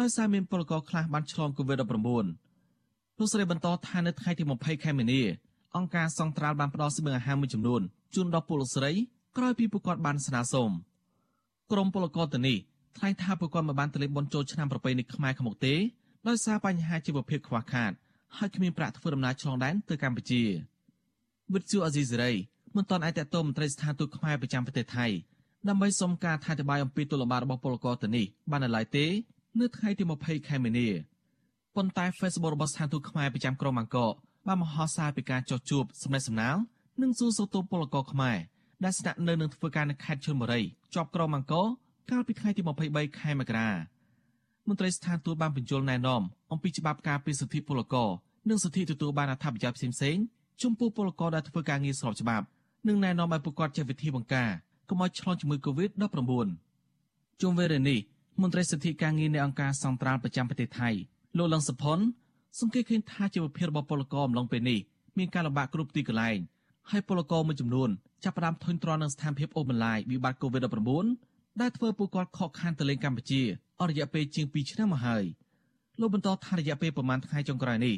ដោយសារមានពលករខ្លះបានឆ្លង COVID-19 លោកស្រីបន្តថានៅថ្ងៃទី20ខែមីនាអង្គការសង្ត្រាល់បានផ្ដល់ស្បៀងអាហារមួយចំនួនជូនដល់ពលលោកស្រីក្រោយពីពួកគាត់បានស្នើសុំក្រមពលករទៅនេះថ្លែងថាពួកគាត់មិនបានទៅលេងបន់ជោឆ្នាំប្រពៃណីខ្មែរខាងមុខទេដោយសារបញ្ហាជីវភាពខ្វះខាតហើយគ្មានប្រាក់ធ្វើដំណើរឆ្លងដែនទៅកម្ពុជាវិទ្យុអាស៊ីសេរី មិនទាន់អាចតតមមន្ត្រីស្ថានទូតខ្មែរប្រចាំប្រទេសថៃដើម្បីសុំការថាតបាយអំពីទុលបារបស់ពលករទៅនេះបាននៅឡើយទេ នៅថ្ងៃទី20ខែមីនាប៉ុន្តែ Facebook របស់ស្ថានទូតខ្មែរប្រចាំក្រុងបាងកកបានមហោសារពីការចោះជួបសម្ដែងសម្ណាលនិងសួរសុខទុក្ខពលករខ្មែរដែលស្នាក់នៅនឹងធ្វើការនៅខេត្តឈុនបុរីជាប់ក្រុងអង្គរកាលពីថ្ងៃទី23ខែមករាមន្ត្រីស្ថានទូតបានបញ្យល់ណែនាំអំពីច្បាប់ការពារសិទ្ធិពលករនិងសិទ្ធិទទួលបានអត្ថប្រយោជន៍ផ្សេងៗចំពោះពលករដែលធ្វើការងារស្របច្បាប់ និងណែនាំឲ្យពួកគាត់ចេះវិធីបង្ការកុំឲ្យឆ្លងជំងឺ Covid-19 ជុំវេលានេះមន្ត្រីសិទ្ធិការងារនៃអង្គការសង្ត្រាល់ប្រចាំប្រទេសថៃលោកលឹងសុផុនសង្កេតឃើញថាជីវភាពរបស់ពលករអំឡុងពេលនេះមានការលំបាកគ្រប់ទីកន្លែងហើយពលករមួយចំនួនចាប់ផ្ដើមធុញទ្រាន់នឹងស្ថានភាពអូបន្លាយវិបត្តិ COVID-19 ដែលធ្វើពួកគាត់ខកខានទៅលេងកម្ពុជាអស់រយៈពេលជាង2ឆ្នាំមកហើយលោកបន្តថារយៈពេលប្រមាណថ្ងៃចុងក្រោយនេះ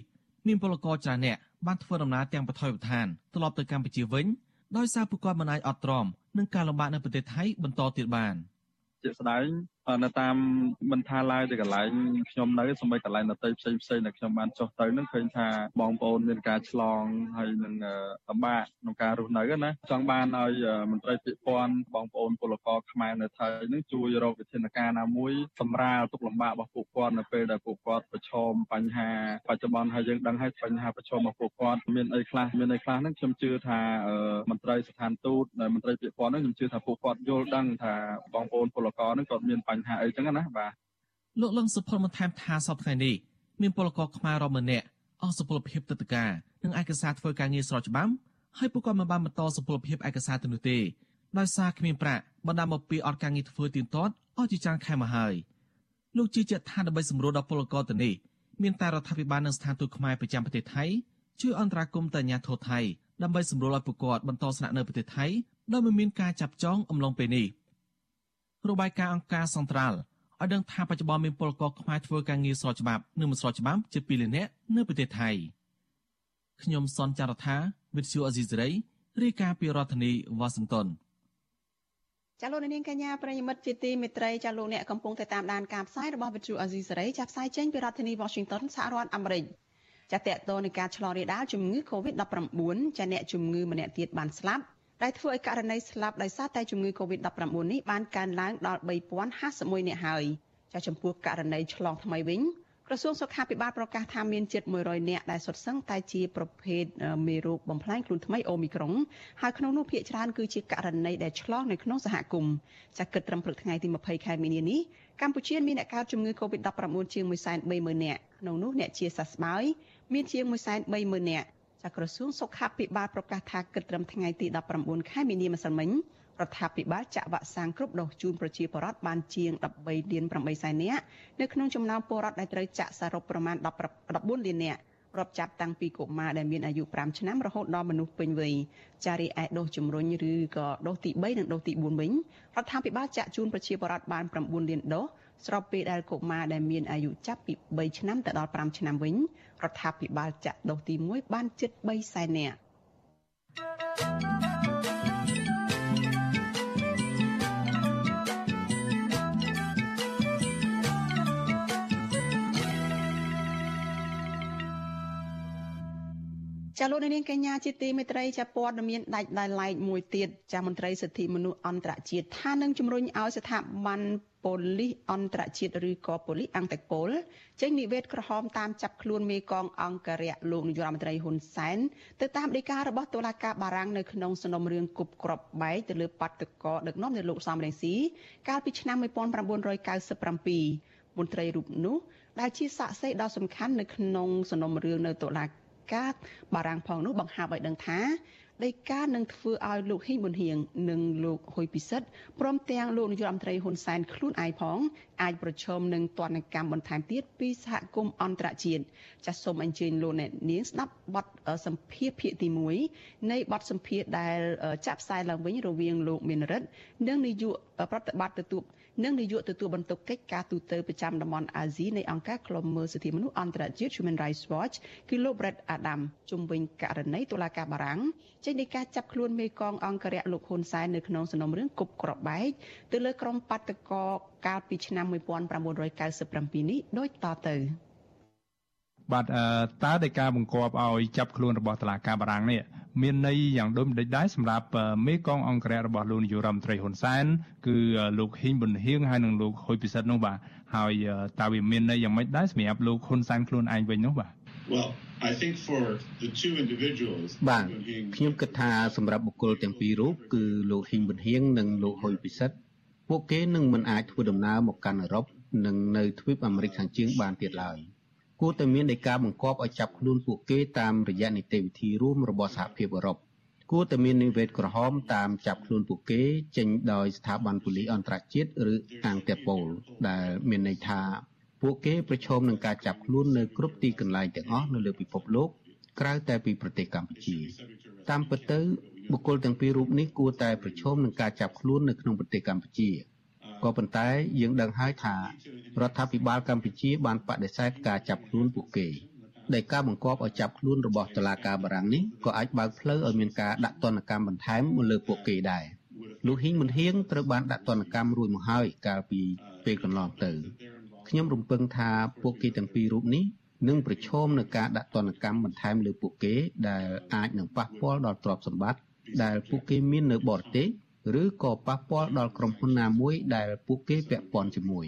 មានពលករច្រើនអ្នកបានធ្វើដំណើរទាំងបថុយបឋានត្រឡប់ទៅកម្ពុជាវិញ ដោយសារពួកគាត់មិនអាចអត់ទ្រាំនឹងការលំបាកនៅប្រទេសថៃបន្តទៀតបានជាស្ដែងនៅតាមមិនថាឡើយទៅកន្លែងខ្ញុំនៅសម្បីកន្លែងដទៃផ្សេងផ្សេងដែលខ្ញុំបានចុះទៅនឹងឃើញថាបងប្អូនមានការឆ្លងហើយនឹងលំបាកក្នុងការរស់នៅណាចង់បានឲ្យមន្ត្រីពាក់ព័ន្ធបងប្អូនពលករខ្មែរនៅថៃនឹងជួយរកវិធានការណាមួយសម្រាលទុកលំបាករបស់ពួកគាត់នៅពេលដែលពួកគាត់ប្រឈមបញ្ហាបច្ចុប្បន្នហើយយើងដឹងហើយបញ្ហាប្រឈមរបស់ពួកគាត់មានអីខ្លះមានអីខ្លះហ្នឹងខ្ញុំជឿថាមន្ត្រីស្ថានទូតមន្ត្រីពាក់ព័ន្ធហ្នឹងខ្ញុំជឿថាពួកគាត់យល់ដឹងថាបងប្អូនពលករហ្នឹងគាត់មានបញ្ហាអីចឹងណាបាទលោកលឹងសុផុនបន្ថែមថាសប្តាហ៍នេះមានពលករខ្មែររាប់ម៉ឺននាក់អស់សុពលភាពទឹកតកានិងឯកសារធ្វើការងារស្របច្បាប់ហើយពួកគាត់មិនបានបន្តសុពលភាពឯកសារទៅនោះទេដោយសារគ្មានប្រាក់បណ្ដាលមកពីអត់ការងារធ្វើទៀងទាត់អស់ជាច្រើនខែមកហើយលោកជឿជាក់ថាដើម្បីសម្រួលដល់ពលករទៅនេះមានតែរដ្ឋាភិបាលនិងស្ថានទូតខ្មែរប្រចាំប្រទេសថៃជួយអន្តរាគមន៍ទៅអាជ្ញាធរថៃដើម្បីសម្រួលឲ្យពួកគាត់បន្តស្នាក់នៅប្រទេសថៃដោយមិនមានការចាប់ចងអំឡុងពេលនេះ របាយការណ៍អង្គការសង្ត្រាល់ឲ្យដឹងថាបច្ចុប្បន្នមានពលករខ្មែរធ្វើការងារស្របច្បាប់និងមិនស្របច្បាប់ជា2លាននាក់នៅប្រទេសថៃខ្ញុំសនចាររថាវិទ្យុអេស៊ីសេរីរាយការណ៍ពីរដ្ឋធានីវ៉ាស៊ីនតោនចាលោកនាងកញ្ញាប្រិយមិត្តជាទីមេត្រីចាលោកអ្នកកំពុងតែតាមដានការផ្សាយរបស់វិទ្យុអេស៊ីសេរីចាប់ផ្សាយចេញពីរដ្ឋធានី Washington សហរដ្ឋអាមេរិកចាតកតនៃការឆ្លងរាលដាលជំងឺ Covid-19 ចាអ្នកជំងឺម្នាក់ទៀតបានស្លាប់ ដែលធ្វើឲ្យករណីស្លាប់ដោយសារតែជំងឺ Covid-19 នេះបានកើនឡើងដល់3051នាក់ហើយចាចំពោះករណីឆ្លងថ្មីវិញក្រសួងសុខាភិបាលប្រកាសថាមានជិត100នាក់ដែលសុទ្ធសឹងតែជាប្រភេទមេរោគបំផ្លាញខ្លួនថ្មីអូមីក្រុងហើយក្នុងនោះភាគច្រើនគឺជាករណីដែលឆ្លងនៅក្នុងសហគមន៍ចាគិតត្រឹមព្រឹកថ្ងៃទី20ខែមីនានេះកម្ពុជាមានអ្នកកើតជំងឺ Covid-19 ជាង130,000នាក់ក្នុងនោះអ្នកជាសះស្បើយមានជាង130,000នាក់ ចាក្រសួងសុខាភិបាលប្រកាសថាគិតត្រឹមថ្ងៃទី19ខែមីនាម្សិលមិញរដ្ឋាភិបាលចាក់វ៉ាក់សាំងគ្រប់ដូសជូនប្រជាពលរដ្ឋបានជាង13លាន8សែននាក់នៅក្នុងចំណោមពលរដ្ឋដែលត្រូវចាក់សរុបប្រមាណ14លាននាក់រាប់ចាប់តាំងពីកុមារដែលមានអាយុ5ឆ្នាំរហូតដល់មនុស្សពេញវ័យចារីឯដូសជំរុញឬក៏ដូសទី3និងដូសទី4វិញរដ្ឋាភិបាលចាក់ជូនប្រជាពលរដ្ឋបាន9លានដូស ស្របពេលដែលកុមារដែលមានអាយុចាប់ពី3ឆ្នាំទៅដល់5ឆ្នាំវិញរដ្ឋាភិបាលចាក់ដូសទី1បានជិត3សែននាក់ ចាលោកនាងកញ្ញាជាទីមេត្រីចាព័ត៌មានដាច់ដោយឡែកមួយទៀតចាមន្ត្រីសិទ្ធិមនុស្សអន្តរជាតិថានឹងជំរុញឲ្យស្ថាប័នប៉ូលីសអន្តរជាតិឬក៏ប៉ូលីសអង្គតពលចេញនិវេតក្រហមតាមចាប់ខ្លួនមេកងអង្គរៈលោកនាយរដ្ឋមន្ត្រីហ៊ុនសែនទៅតាមដីការបស់តុលាការបារាំងនៅក្នុងសំណុំរឿងគប់ក្របបែកទៅលើបាតុករដឹកនាំនៃលោកសំរងស៊ីកាលពីឆ្នាំ1997មន្ត្រីរូបនោះដែលជាសាក្សីដ៏សំខាន់នៅក្នុងសំណុំរឿងនៅតុលាការ បារាំងផងនោះបង្ហាប់ឲ្យដឹងថាដីកានឹងធ្វើឲ្យលោកហ៊ីងប៊ុនហៀងនិងលោកហ៊ុយពិសិដ្ឋព្រមទាំងលោកនាយករដ្ឋមន្ត្រីហ៊ុនសែនខ្លួនឯងផងអាចប្រឈមនឹងទណ្ឌកម្មបន្ថែមទៀតពីសហគមន៍អន្តរជាតិចាសសូមអញ្ជើញលោកអ្នកនាងស្ដាប់បទសម្ភាសភាគទី1នៃបទសម្ភាសដែលចាក់ផ្សាយឡើងវិញរវាងលោកមានរិទ្ធនិងនាយកប្រតិបត្តិទទួល និងនាយកទទួលបន្ទុកកិច្ចការទូតប្រចាំតំបន់អាស៊ីនៃអង្គការឃ្លាំមើលសិទ្ធិមនុស្សអន្តរជាតិ Human Rights Watch គឺលោក Brett Adam ជំវិញករណីតុលាការបារាំងចេញនៃការចាប់ខ្លួនមេកងអង្គរៈលោកហ៊ុនសែននៅក្នុងសំណុំរឿងគប់ក្របបែកទៅលើក្រុមបាតកោកាលពីឆ្នាំ1997នេះដូចតទៅ បាទតើដោយការបង្គាប់ឲ្យចាប់ខ្លួនរបស់តុលាការបារាំងនេះមានន័យយ៉ាងដូចម្ដេចដែរសម្រាប់មេកងអង្គរៈរបស់លោកនាយករដ្ឋមន្ត្រីហ៊ុនសែនគឺលោកហ៊ីងប៊ុនហៀងហើយនិងលោកហ៊ុយពិសិដ្ឋនោះបាទហើយតើវាមានន័យយ៉ាងម៉េចដែរសម្រាប់លោកហ៊ុនសែនខ្លួនឯងវិញនោះបាទ Well I think for the two individuals បាទខ្ញុំគិតថាសម្រាប់បុគ្គលទាំងពីររូបគឺលោកហ៊ីងប៊ុនហៀងនិងលោកហ៊ុយពិសិដ្ឋពួកគេនឹងមិនអាចធ្វើដំណើរមកកាន់អឺរ៉ុបនិងនៅទ្វីបអាមេរិកខាងជើងបានទៀតឡើយ។ គួរតែមាននៃការបង្គាប់ឲ្យចាប់ខ្លួនពួកគេតាមរយៈនីតិវិធីរួមរបស់សហភាពអឺរ៉ុបគួរតែមាននិវេតក្រហមតាមចាប់ខ្លួនពួកគេចេញដោយស្ថាប័នប៉ូលីសអន្តរជាតិឬអង្គតេប៉ូលដែលមានន័យថាពួកគេប្រឈមនឹងការចាប់ខ្លួននៅគ្រប់ទីកន្លែងទាំងអស់នៅលើពិភពលោកក្រៅតែពីប្រទេសកម្ពុជាតាមពិតទៅបុគ្គលទាំងពីររូបនេះគួរតែប្រឈមនឹងការចាប់ខ្លួននៅក្នុងប្រទេសកម្ពុជា ក៏ប៉ុន្តែយើងដឹងហើយថារដ្ឋាភិបាលកម្ពុជាបានបដិសេធការចាប់ខ្លួនពួកគេដែលការបង្គាប់ឲ្យចាប់ខ្លួនរបស់តុលាការបារាំងនេះក៏អាចបើកផ្លូវឲ្យមានការដាក់ទណ្ឌកម្មបន្ថែមមកលើពួកគេដែរលោកហ៊ីងមុនហៀងត្រូវបានដាក់ទណ្ឌកម្មរួចមកហើយកាលពីពេលកន្លងទៅខ្ញុំរំពឹងថាពួកគេទាំងពីររូបនេះនឹងប្រឈមនឹងការដាក់ទណ្ឌកម្មបន្ថែមលើពួកគេដែលអាចនឹងប៉ះពាល់ដល់ទ្រព្យសម្បត្តិដែលពួកគេមាននៅបរទេស ឬក៏ប៉ះពាល់ដល់ក្រុមហ៊ុនណាមួយដែលពួកគេពាក់ព័ន្ធជាមួយ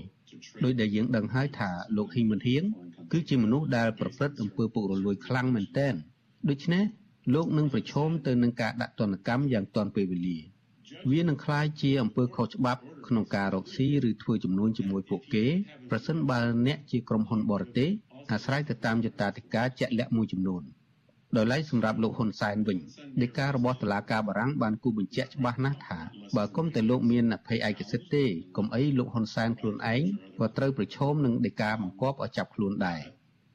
ដោយដែលយើងដឹងហើយថាលោកហ៊ីមិនហៀងគឺជាមនុស្សដែលប្រព្រឹត្តអំពើពុករលួយខ្លាំងមែនទែនដូច្នេះលោកនឹងប្រឈមទៅនឹងការដាក់ទណ្ឌកម្មយ៉ាងទាន់ពេលវេលា វានឹងคล้ายជាអំពើខុសច្បាប់ក្នុងការរកស៊ីឬធ្វើចំនួនជាមួយពួកគេប្រសិនបើអ្នកជាក្រុមហ៊ុនបរទេសអាស្រ័យទៅតាមយតាធិការជាក់លាក់មួយចំនួន។ ដោយឡែកសម្រាប់លោកហ៊ុនសែនវិញដីការបស់តុលាការបារាំងបានគូបញ្ជាក់ច្បាស់ណាស់ថាបើគុំតែលោកមានអភ័យឯកសិទ្ធិទេកុំអីលោកហ៊ុនសែនខ្លួនឯងក៏ត្រូវប្រឈមនឹងដីកាបង្គាប់ឲ្យចាប់ខ្លួនដែរ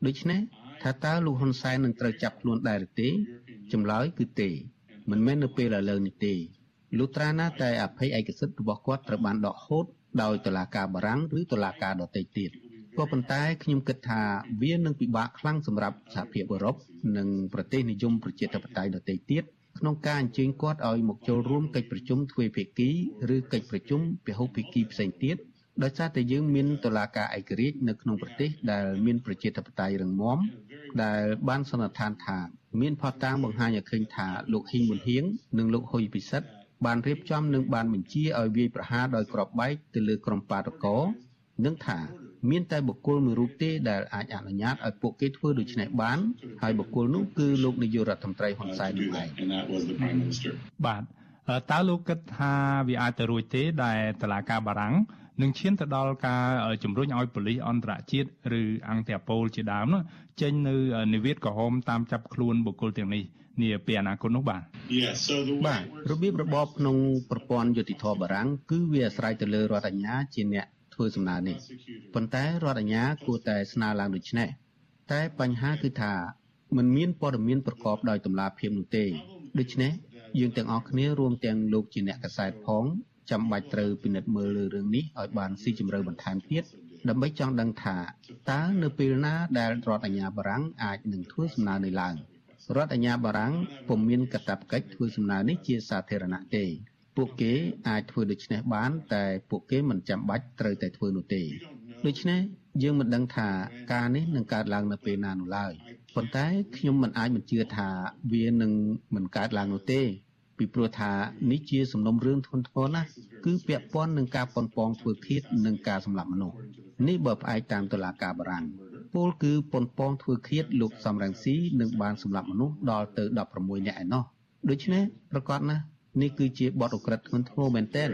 ដូច្នេះថាតើលោកហ៊ុនសែននឹងត្រូវចាប់ខ្លួនដែរឬទេចម្លើយគឺទេ មិនមែននៅពេលឥឡូវនេះទេលុត្រាណាតែអភ័យឯកសិទ្ធិរបស់គាត់ត្រូវបានដកហូតដោយតុលាការបារាំងឬតុលាការដទៃទៀត។ ក៏ប៉ុន្តែខ្ញុំគិតថាវានឹងពិបាកខ្លាំងសម្រាប់សហភាពអឺរ៉ុបនិងប្រទេសនិយមប្រជាធិបតេយ្យដទៃទៀតក្នុងការអញ្ជើញគាត់ឲ្យមកចូលរួមកិច្ចប្រជុំទ្វេភាគីឬកិច្ចប្រជុំពហុភាគីផ្សេងទៀតដោយសារតែយើងមានតុលាការឯករាជ្យនៅក្នុងប្រទេសដែលមានប្រជាធិបតេយ្យរឹងមាំដែលបានសន្និដ្ឋានថាមានផតតាងបង្ហាញឲ្យឃើញថាលោកហ៊ីងមុនហៀងនិងលោកហ៊ុយពិសិដ្ឋបានរៀបចំនិងបានបញ្ជាឲ្យវាយប្រហារដោយក្របបែកទៅលើក្រុមបាតកោនិងថា មានតែបុគ្គលមួយរូបទេដែលអាចអនុញ្ញាតឲ្យពួកគេធ្វើដូច្នេះបានហើយបុគ្គលនោះគឺលោកនាយករដ្ឋមន្ត្រីហ៊ុនសែននោះឯងបាទតើលោកគិតថាវាអាចទៅរួចទេដែលតឡាការបារាំងនឹងឈានទៅដល់ការជំរុញឲ្យប៉ូលីសអន្តរជាតិឬអង្គតេប៉ូលជាដើមនោះចេញនៅនិវេតក្រហមតាមចាប់ខ្លួនបុគ្គលទាំងនេះនាពេលអនាគតនោះបាទបាទរបៀបរបបក្នុងប្រព័ន្ធយុតិធធបារាំងគឺវាអាស្រ័យទៅលើរដ្ឋអាជ្ញាជាអ្នក ធ្វើសំណើនេះប៉ុន្តែរដ្ឋអាជ្ញាគួរតែស្នើឡើងដូចនេះតែបញ្ហាគឺថាมันមានព័ត៌មានប្រកបដោយតម្លាភាពនោះទេដូច្នេះយើងទាំងអស់គ្នារួមទាំងលោកជាអ្នកកសែតផងចាំបាច់ត្រូវពិនិត្យមើលលើរឿងនេះឲ្យបានស៊ីជម្រៅបន្ថែមទៀតដើម្បីចង់ដឹងថាតើនៅពេលណាដែលរដ្ឋអាជ្ញាបារាំងអាចនឹងធ្វើសំណើនេះឡើងរដ្ឋអាជ្ញាបារាំងពុំមានកាតព្វកិច្ចធ្វើសំណើនេះជាសាធារណៈទេ ពួកគេអាចធ្វើដូច្នេះបាន តែពួកគេមិនចាំបាច់ត្រូវតែធ្វើនោះទេដូច្នេះយើងមិនដឹងថាការនេះនឹងកើតឡើងនៅពេលណានោះឡើយប៉ុន្តែខ្ញុំមិនអាចបញ្ជាថាវានឹងមិនកើតឡើងនោះទេពីព្រោះថានេះជាសំណុំរឿងធ្ងន់ធ្ងរណាស់គឺពាក់ព័ន្ធនឹងការប៉ុនប៉ងធ្វើឃាតនិងការសម្លាប់មនុស្សនេះបើផ្អែកតាមតុលាការបារាំងពលគឺប៉ុនប៉ងធ្វើឃាតលោកសំរងស៊ីនឹងបានសម្លាប់មនុស្សដល់ទៅ16នាក់ឯណោះដូច្នេះប្រកាសណាស់ នេះគឺជាបទអក្រិតធ្ងន់ធ្ងរមែនទែន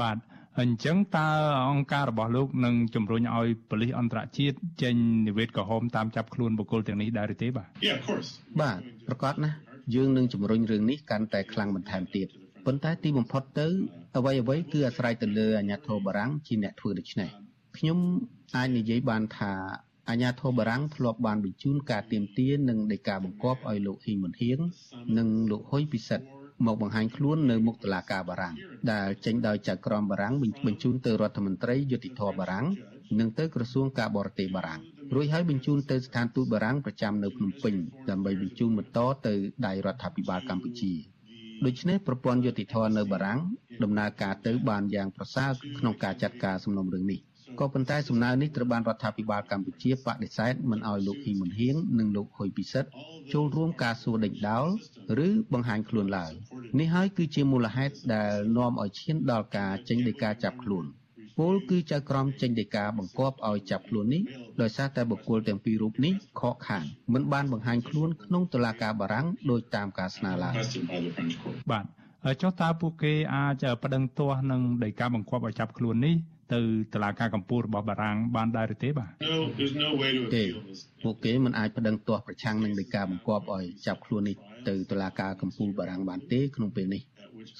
បាទអញ្ចឹងតើអង្គការរបស់លោកនឹងជំរុញឲ្យប៉ូលីសអន្តរជាតិចេញនិវេសក្រហមតាមចាប់ខ្លួនបុគ្គលទាំងនេះដែរទេបាទបាទប្រកាសណាស់យើងនឹងជំរុញរឿងនេះកាន់តែខ្លាំងបន្ថែមទៀតប៉ុន្តែទីបំផុតទៅអ្វីអ្វីគឺអាស្រ័យទៅលើអាញាធរបារាំងជាអ្នកធ្វើដូច្នេះខ្ញុំអាចនិយាយបានថាអាញាធរបារាំងធ្លាប់បានបញ្ជូនការទៀមទានិងដីកាបង្គាប់ឲ្យលោកហ៊ីមុនហៀងនិងលោកហ៊ុយពិសិដ្ឋ មកបង្ហាញខ្លួននៅមុខតុលាការបារាំងដែលចេញដោយចៅក្រមបារាំងបញ្ជូនទៅរដ្ឋមន្ត្រីយុតិធធបារាំងនិងទៅក្រសួងការបរទេសបារាំងរួចហើយបញ្ជូនទៅស្ថានទូតបារាំងប្រចាំនៅភ្នំពេញដើម្បីបញ្ជូនបន្តទៅដៃរដ្ឋាភិបាលកម្ពុជាដូច្នេះប្រព័ន្ធយុតិធធនៅបារាំងដំណើរការទៅបានយ៉ាងប្រសើរក្នុងការចាត់ការសំណុំរឿងនេះ ក៏ប៉ុន្តែសំណើនេះត្រូវបានរដ្ឋាភិបាលកម្ពុជាបដិសេធមិនឲ្យលោកហ៊ីមុនហៀងនិងលោកហ៊ុយពិសិដ្ឋចូលរួមការសួរដេញដោលឬបង្ហាញខ្លួនឡើយនេះហើយគឺជាមូលហេតុដែលនាំឲ្យឈានដល់ការចេញដីកាចាប់ខ្លួនពលគឺចៅក្រមចេញដីកាបង្គាប់ឲ្យចាប់ខ្លួននេះដោយសារតែបុគ្គលទាំងពីររូបនេះខកខានមិនបានបង្ហាញខ្លួនក្នុងតុលាការបារាំងដោយតាមការស្នើឡើយបាទចុះតើពួកគេអាចប្តឹងទាស់នឹងដីកាបង្គាប់ឲ្យចាប់ខ្លួននេះទៅតុលាការកម្ពុជារបស់បារាំងបានដែរទេបាទទេពួកគេមិនអាចប្តឹងទាស់ប្រឆាំងនឹងដីកាបង្គាប់ឲ្យចាប់ខ្លួននេះទៅតុលាការកម្ពុជាបារាំងបានទេក្នុងពេលនេះ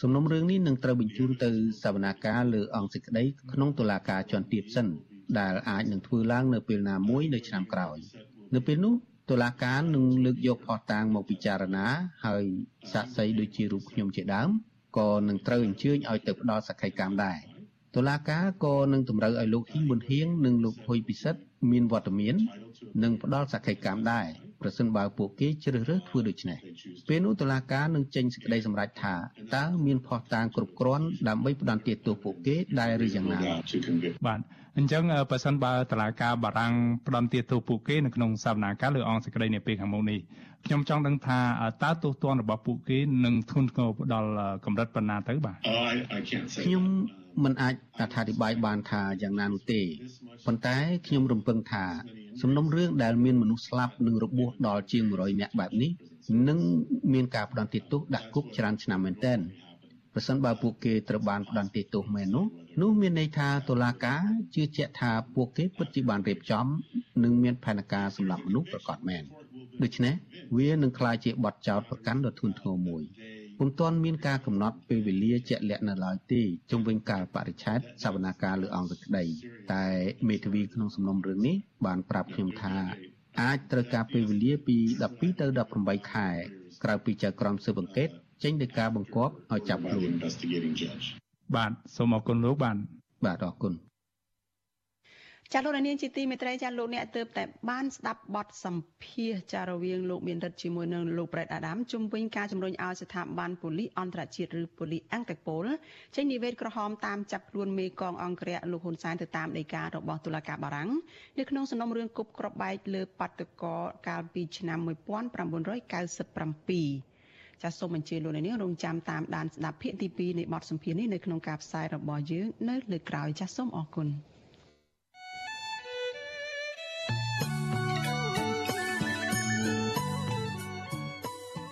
សំណុំរឿងនេះនឹងត្រូវបញ្ជូនទៅសវនាការលើអង្គសេចក្តីក្នុងតុលាការជាន់ទាបសិនដែលអាចនឹងធ្វើឡើងនៅពេលណាមួយនៅឆ្នាំក្រោយនៅពេលនោះតុលាការនឹងលើកយកផុសតាងមកពិចារណាហើយសាក្សីដូចជារូបខ្ញុំជាដើមក៏នឹងត្រូវអញ្ជើញឲ្យទៅផ្ដល់សក្ខីកម្មដែរ តុលាការក៏នឹងតម្រូវឲ្យលោកហ៊ីមប៊ុនហៀងនិងលោកហ៊ុយពិសិដ្ឋមានវត្តមាននិងផ្ដល់សក្ខីកម្មដែរប្រសិនបើពួកគេជ្រើសរើសធ្វើដូច្នេះពេលនោះតុលាការនឹងចេញសេចក្តីសម្រេចថាតើមានភស្តុតាងគ្រប់គ្រាន់ដើម្បីផ្ដន្ទាទោសពួកគេដែរឬយ៉ាងណាបាទអញ្ចឹងបើសិនបើតុលាការបារាំងផ្ដន្ទាទោសពួកគេនៅក្នុងសវនាការលើអង្គសេចក្តីនាពេលខាងមុខនេះខ្ញុំចង់ដឹងថាតើទោសទណ្ឌរបស់ពួកគេនឹងធ្ងន់ធ្ងរដល់កម្រិតប៉ុណ្ណាទៅបាទខ្ញុំ មិនអាចអធិប្បាយបានថាយ៉ាងណានោះទេប៉ុន្តែខ្ញុំរំពឹងថាសំណុំរឿងដែលមានមនុស្សស្លាប់និងរបួសដល់ជាង100នាក់បែបនេះនឹងមានការផ្ដន្ទាទោសដាក់គុកច្រើនឆ្នាំមែនទែនប្រសិនបើពួកគេត្រូវបានផ្ដន្ទាទោសមែននោះនោះមានន័យថាតុលាការជឿជាក់ថាពួកគេពិតជាបានរៀបចំនិងមានផែនការសម្រាប់មនុស្សប្រកបមែនដូច្នេះវានឹងក្លាយជាបទចោទប្រកាន់ដ៏ធ្ងន់ធ្ងរមួយ ពុំទាន់មានការកំណត់ពេលវេលាជាក់លាក់នៅឡើយទេជុំវិញការបរិច្ឆេទសវនាការលើអង្គសេចក្តីតែមេធាវីក្នុងសំណុំរឿងនេះបានប្រាប់ខ្ញុំថាអាចត្រូវការពេលវេលាពី12ទៅ18ខែក្រៅពីចៅក្រមស៊ើបអង្កេតចេញដោយការបង្គាប់ឲ្យចាប់ខ្លួនបាទសូមអរគុណលោកបានបាទអរគុណ ចាលោកនាងជាទីមេត្រីចាលោកអ្នកទើបតែបានស្ដាប់បទសម្ភាសចារវាងលោកមានរិទ្ធជាមួយនឹងលោកប្រេតអាដាមជុំវិញការជំរុញឲ្យស្ថាប័នប៉ូលីសអន្តរជាតិឬប៉ូលីសអង់តេប៉ូលចេញនិវេសក្រហមតាមចាប់ខ្លួនមេកងអង្គរៈលោកហ៊ុនសែនទៅតាមដីការបស់តុលាការបារាំងនៅក្នុងសំណុំរឿងគប់ក្របបែកលើបាតុករកាលពីឆ្នាំ1997ចាសសូមអញ្ជើញលោកនាងរងចាំតាមដានស្ដាប់ភាគទី2នៃបទសម្ភាសន៍នេះនៅក្នុងការផ្សាយរបស់យើងនៅលើក្រោយចាសសូមអរគុណ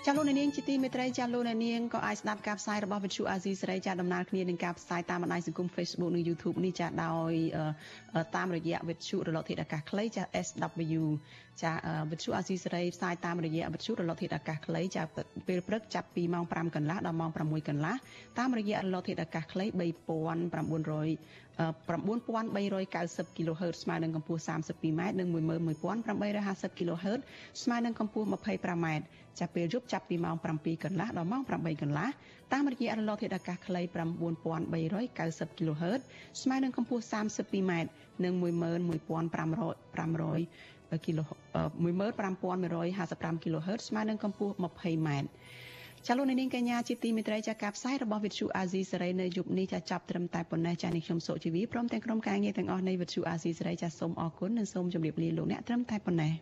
ចាលោកនាងជាទីមេត្រីចាលោកនាងក៏អាចស្ដាប់ការផ្សាយរបស់វិទ្យុអាស៊ីសេរីចាដំណើរគ្នានឹងការផ្សាយតាមបណ្ដាញសង្គម Facebook និង YouTube នេះចាដោយតាមរយៈវិទ្យុរលកធាតុអាកាសខ្លីចា SW ចាវិទ្យុអាស៊ីសេរីផ្សាយតាមរយៈវិទ្យុរលកធាតុអាកាសខ្លីចាពេលព្រឹកចាប់ពីម៉ោង5កន្លះដល់ម៉ោង6កន្លះតាមរយៈរលកធាតុអាកាសខ្លី3900 9390 kHz ស្មើនឹងកម្ពស់ 32m និង11850 kHz ស្មើនឹងកម្ពស់ 25m ចាប់ពេលយប់ចាប់ពីម៉ោង7កន្លះដល់ម៉ោង8កន្លះតាមរយៈរលកធាតុអាកាសខ្លី9390 kHz ស្មើនឹងកម្ពស់ 32m និង11500 500 kilo 15155 kHz ស្មើនឹងកម្ពស់ 20m ចាលោកនាងកញ្ញាជាទីមេត្រីចាការផ្សាយរបស់វិទ្យុអាស៊ីសេរីនៅយប់នេះចាចាប់ត្រឹមតែប៉ុណ្ណេះចានេះខ្ញុំសុជីវីព្រមទាំងក្រុមការងារទាំងអស់នៃវិទ្យុអាស៊ីសេរីចាសូមអរគុណនិងសូមជម្រាបលាលោកអ្នកត្រឹមតែប៉ុណ្ណេះ